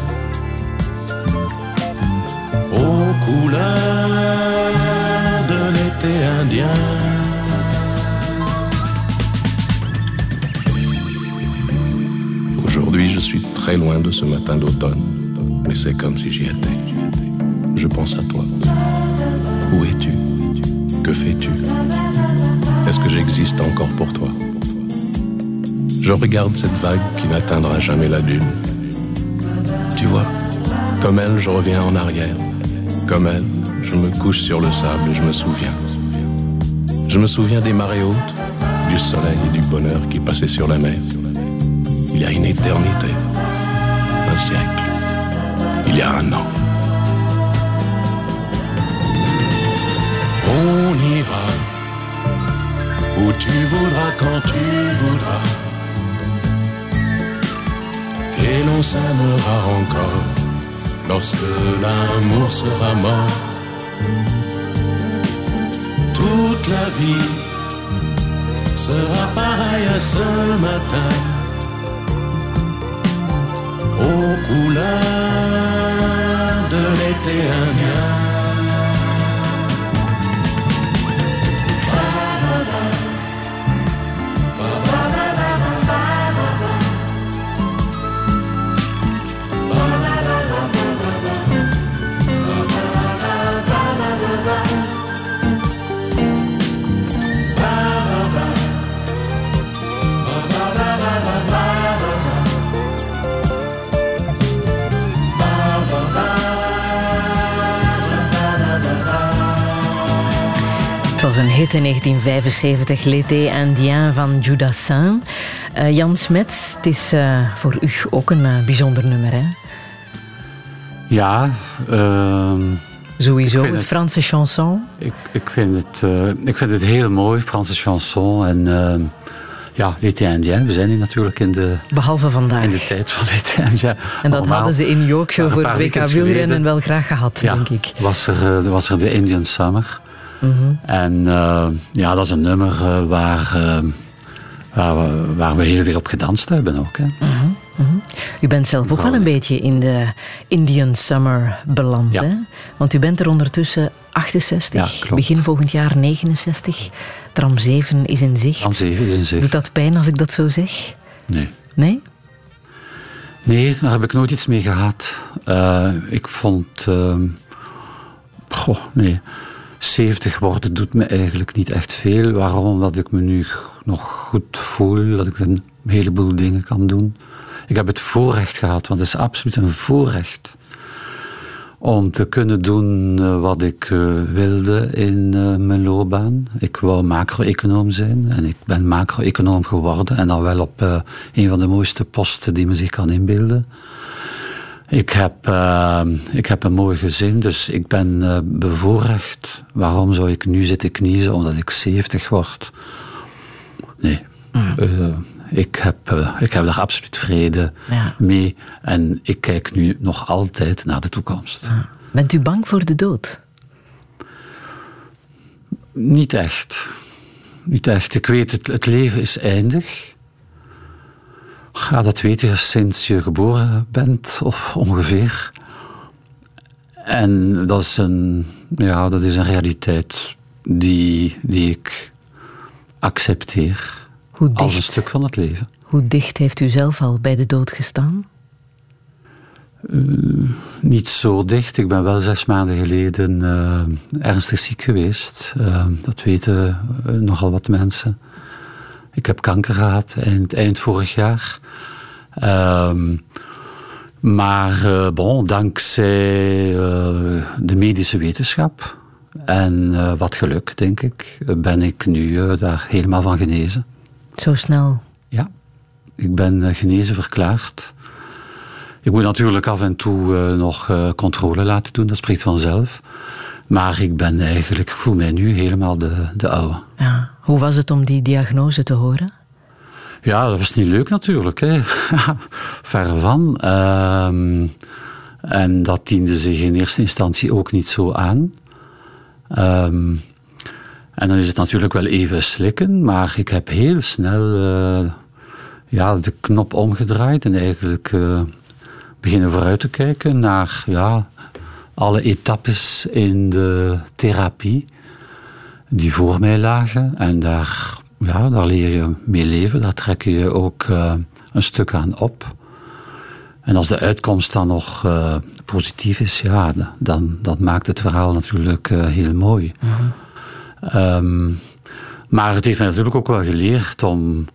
de l'été indien. Aujourd'hui, je suis très loin de ce matin d'automne, mais c'est comme si j'y étais. Je pense à toi. Où es-tu? Que fais-tu? Est-ce que j'existe encore pour toi? Je regarde cette vague qui n'atteindra jamais la dune. Tu vois, comme elle, je reviens en arrière comme elle, je me couche sur le sable et je me souviens. Je me souviens des marées hautes, du soleil et du bonheur qui passaient sur la mer. Il y a une éternité, un siècle, il y a un an. On ira où tu voudras quand tu voudras. Et l'on s'aimera encore lorsque l'amour sera mort. Toute la vie sera pareille à ce matin, aux couleurs de l'été indien. Hit in 1975, L'été indien van Judassin. Uh, Jan Smets, het is uh, voor u ook een uh, bijzonder nummer, hè? Ja. Ehm, Sowieso, het, het Franse chanson? Ik, ik, vind het, ik vind het heel mooi, Franse chanson. En ehm, Ja, l'été indien. We zijn hier natuurlijk in de... Behalve vandaag. In de tijd van l'été indien. En dat hadden ze in Yorkshire voor het WK wielrennen wel graag gehad, denk ik. Was er, was er de Indian Summer. Mhm. En ja, dat is een nummer waar waar we, waar we heel veel op gedanst hebben ook. Hè. Mhm, mhm. U bent zelf ook wel een beetje in de Indian Summer beland. Hè? Want u bent er ondertussen 68, begin volgend jaar 69. Tram 7 is in zicht. Tram 7 is in zicht. Doet dat pijn als ik dat zo zeg? Nee. Nee? Nee, daar heb ik nooit iets mee gehad. Ik vond... Uh, goh, nee. 70 worden doet me eigenlijk niet echt veel. Waarom? Omdat ik me nu nog goed voel, dat ik een heleboel dingen kan doen. Ik heb het voorrecht gehad, want het is absoluut een voorrecht om te kunnen doen eh, wat ik uh, wilde in uh, mijn loopbaan. Ik wou macro-econoom zijn en ik ben macro-econoom geworden en dan wel op een van de mooiste posten die men zich kan inbeelden. Ik heb, uh, ik heb een mooi gezin, dus ik ben uh, bevoorrecht. Waarom zou ik nu zitten kniezen omdat ik 70 word? Nee. Mm. Uh, ik, heb, ik heb daar absoluut vrede ja. mee. En ik kijk nu nog altijd naar de toekomst. Ja. Bent u bang voor de dood? Niet echt. Niet echt. Ik weet, het, het leven is eindig. Ja, dat weet je sinds je geboren bent, of ongeveer. En dat is een, ja, dat is een realiteit die, die ik accepteer Hoe dicht, als een stuk van het leven. Hoe dicht heeft u zelf al bij de dood gestaan? Uh, niet zo dicht. Ik ben wel zes maanden geleden uh, ernstig ziek geweest. Uh, dat weten nogal wat mensen. Ik heb kanker gehad eind, eind vorig jaar. Um, maar uh, bon, dankzij uh, de medische wetenschap en uh, wat geluk, denk ik, ben ik nu daar helemaal van genezen. Zo snel? Ja, ik ben genezen verklaard. Ik moet natuurlijk af en toe nog controle laten doen, dat spreekt vanzelf. Maar ik ben eigenlijk, ik voel mij nu helemaal de, de oude. Ja. Hoe was het om die diagnose te horen? Ja, dat was niet leuk natuurlijk. Hè. Verre van. Um, en dat diende zich in eerste instantie ook niet zo aan. Um, en dan is het natuurlijk wel even slikken, maar ik heb heel snel uh, ja, de knop omgedraaid en eigenlijk uh, beginnen vooruit te kijken naar ja, alle etappes in de therapie die voor mij lagen. En daar, ja, daar leer je mee leven, daar trek je ook uh, een stuk aan op. En als de uitkomst dan nog uh, positief is, ja, dan, dan maakt het verhaal natuurlijk uh, heel mooi. Mhm. Um, maar het heeft mij natuurlijk ook wel geleerd om,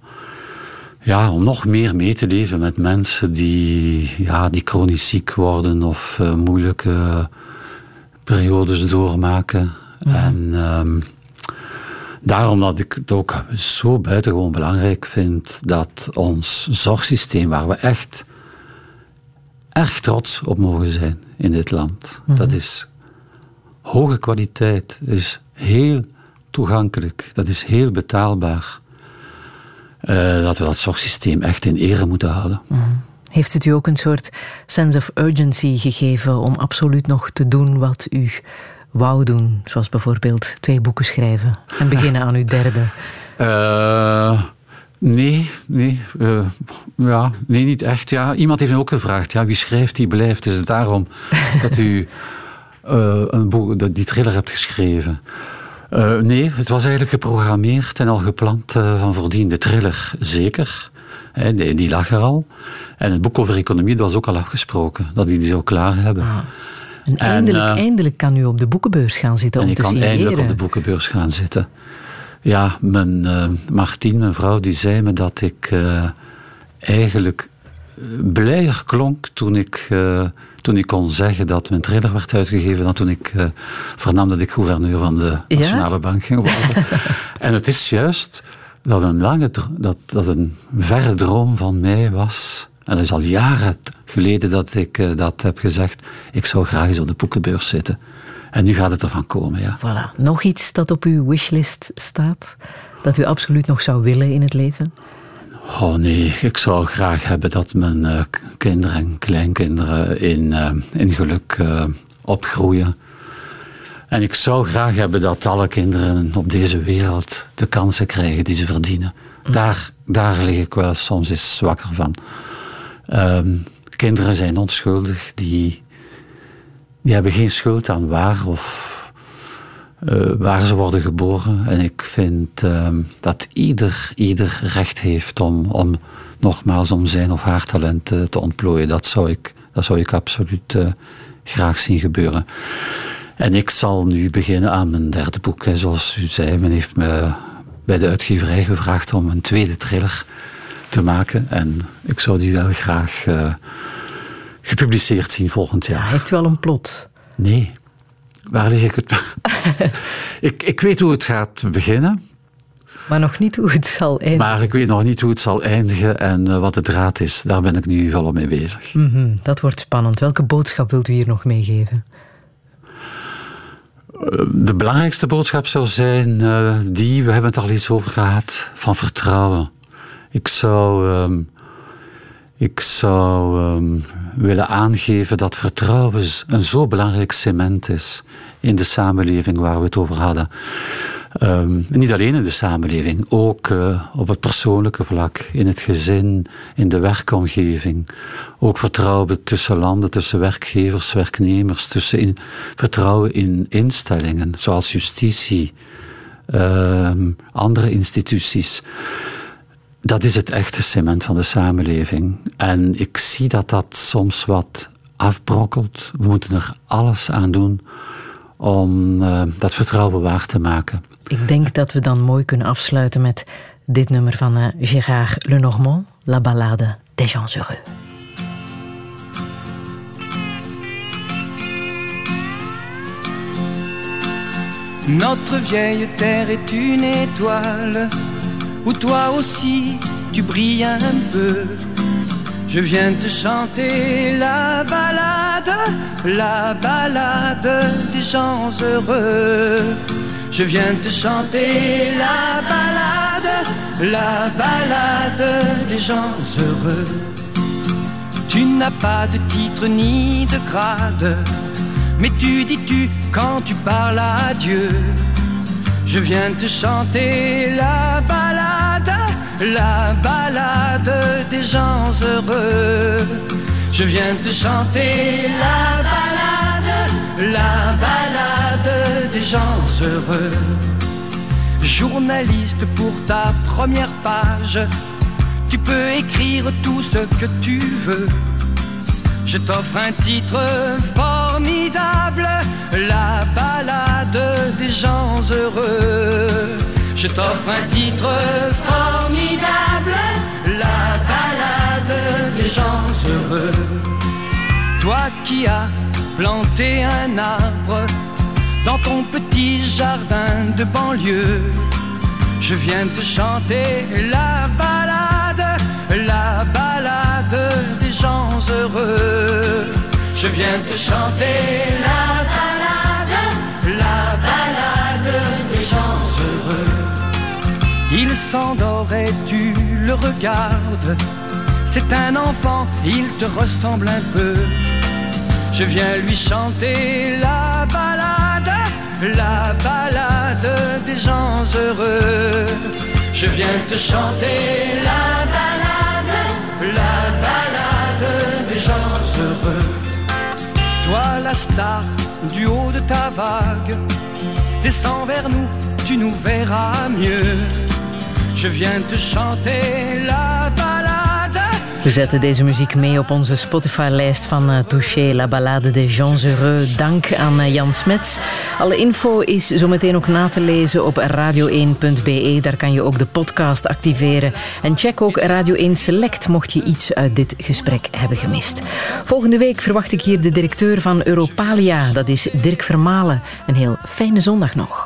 ja, om nog meer mee te leven met mensen die, ja, die chronisch ziek worden of uh, moeilijke periodes doormaken. En um, daarom dat ik het ook zo buitengewoon belangrijk vind dat ons zorgsysteem, waar we echt erg trots op mogen zijn in dit land, Mhm. dat is hoge kwaliteit, dat is heel toegankelijk, dat is heel betaalbaar. Uh, dat we dat zorgsysteem echt in ere moeten houden. Mhm. Heeft het u ook een soort sense of urgency gegeven om absoluut nog te doen wat u wou doen? Zoals bijvoorbeeld twee boeken schrijven en beginnen aan uw derde. Uh, nee, nee, uh, ja, nee, niet echt. Ja. Iemand heeft me ook gevraagd, ja, wie schrijft, die blijft. Is het daarom dat u uh, een boek, die thriller hebt geschreven? Uh, nee, het was eigenlijk geprogrammeerd en al gepland uh, van voordien. De thriller zeker, hè, die, die, lag er al. En het boek over economie dat was ook al afgesproken, dat die die zou klaar hebben. Ah. En eindelijk, uh, eindelijk kan u op de boekenbeurs gaan zitten en om ik te kan signeren. eindelijk op de boekenbeurs gaan zitten. Ja, mijn Martien, mijn vrouw, die zei me dat ik eigenlijk blijer klonk toen ik, uh, toen ik kon zeggen dat mijn trailer werd uitgegeven dan toen ik uh, vernam dat ik gouverneur van de Nationale ja? Bank ging worden. en het is juist dat een, lange, dat, dat een verre droom van mij was. En dat is al jaren geleden dat ik uh, dat heb gezegd. Ik zou graag eens op de boekenbeurs zitten. En nu gaat het ervan komen, ja. Voilà. Nog iets dat op uw wishlist staat? Dat u absoluut nog zou willen in het leven? Oh nee, ik zou graag hebben dat mijn uh, kinderen en kleinkinderen in, uh, in geluk uh, opgroeien. En ik zou graag hebben dat alle kinderen op deze wereld de kansen krijgen die ze verdienen. Mm. Daar, daar lig ik wel soms eens zwakker van. Um, kinderen zijn onschuldig, die, die hebben geen schuld aan waar of uh, waar ze worden geboren. En ik vind uh, dat ieder, ieder recht heeft om, om nogmaals om zijn of haar talent uh, te ontplooien. Dat zou ik, dat zou ik absoluut uh, graag zien gebeuren. En ik zal nu beginnen aan mijn derde boek. Hè. Zoals u zei, men heeft me bij de uitgeverij gevraagd om een tweede thriller te maken. En ik zou die wel graag gepubliceerd zien volgend jaar. Ja, heeft u al een plot? Nee. Waar lig ik het? ik, ik weet hoe het gaat beginnen. Maar nog niet hoe het zal eindigen. Maar ik weet nog niet hoe het zal eindigen en uh, wat de draad is. Daar ben ik nu volop mee bezig. Mm -hmm, dat wordt spannend. Welke boodschap wilt u hier nog meegeven? Uh, de belangrijkste boodschap zou zijn uh, die, we hebben het al eens over gehad, van vertrouwen. Ik zou, um, ik zou um, willen aangeven dat vertrouwen een zo belangrijk cement is in de samenleving waar we het over hadden. Um, niet alleen in de samenleving, ook uh, op het persoonlijke vlak, in het gezin, in de werkomgeving. Ook vertrouwen tussen landen, tussen werkgevers, werknemers, tussen vertrouwen in instellingen, zoals justitie, uh, andere instituties. Dat is het echte cement van de samenleving. En ik zie dat dat soms wat afbrokkelt. We moeten er alles aan doen om uh, dat vertrouwen waar te maken. Ik denk dat we dan mooi kunnen afsluiten met dit nummer van uh, Gérard Lenormand, La Ballade des gens heureux. Notre vieille terre est une étoile où toi aussi tu brilles un peu. Je viens te chanter la balade, la balade des gens heureux. Je viens te chanter la balade, la balade des gens heureux. Tu n'as pas de titre ni de grade, mais tu dis tu quand tu parles à Dieu. Je viens te chanter la balade, la balade des gens heureux. Je viens te chanter la balade, la balade des gens heureux. Journaliste pour ta première page, tu peux écrire tout ce que tu veux. Je t'offre un titre formidable, la balade des gens heureux. Je t'offre un titre formidable, la balade des gens heureux. Toi qui as planté un arbre dans ton petit jardin de banlieue, je viens te chanter la balade, la balade des gens heureux. Je viens te chanter la balade, la balade des gens heureux. S'endort et tu le regardes. C'est un enfant, il te ressemble un peu. Je viens lui chanter la balade, la balade des gens heureux. Je viens te chanter la balade, la balade des gens heureux. Toi la star du haut de ta vague, descends vers nous, tu nous verras mieux. Je viens te chanter la balade. We zetten deze muziek mee op onze Spotify-lijst van uh, Touché, La Ballade des Gens Heureux. Dank aan uh, Jan Smets. Alle info is zometeen ook na te lezen op radio1.be. Daar kan je ook de podcast activeren. En check ook Radio 1 Select mocht je iets uit dit gesprek hebben gemist. Volgende week verwacht ik hier de directeur van Europalia. Dat is Dirk Vermalen. Een heel fijne zondag nog.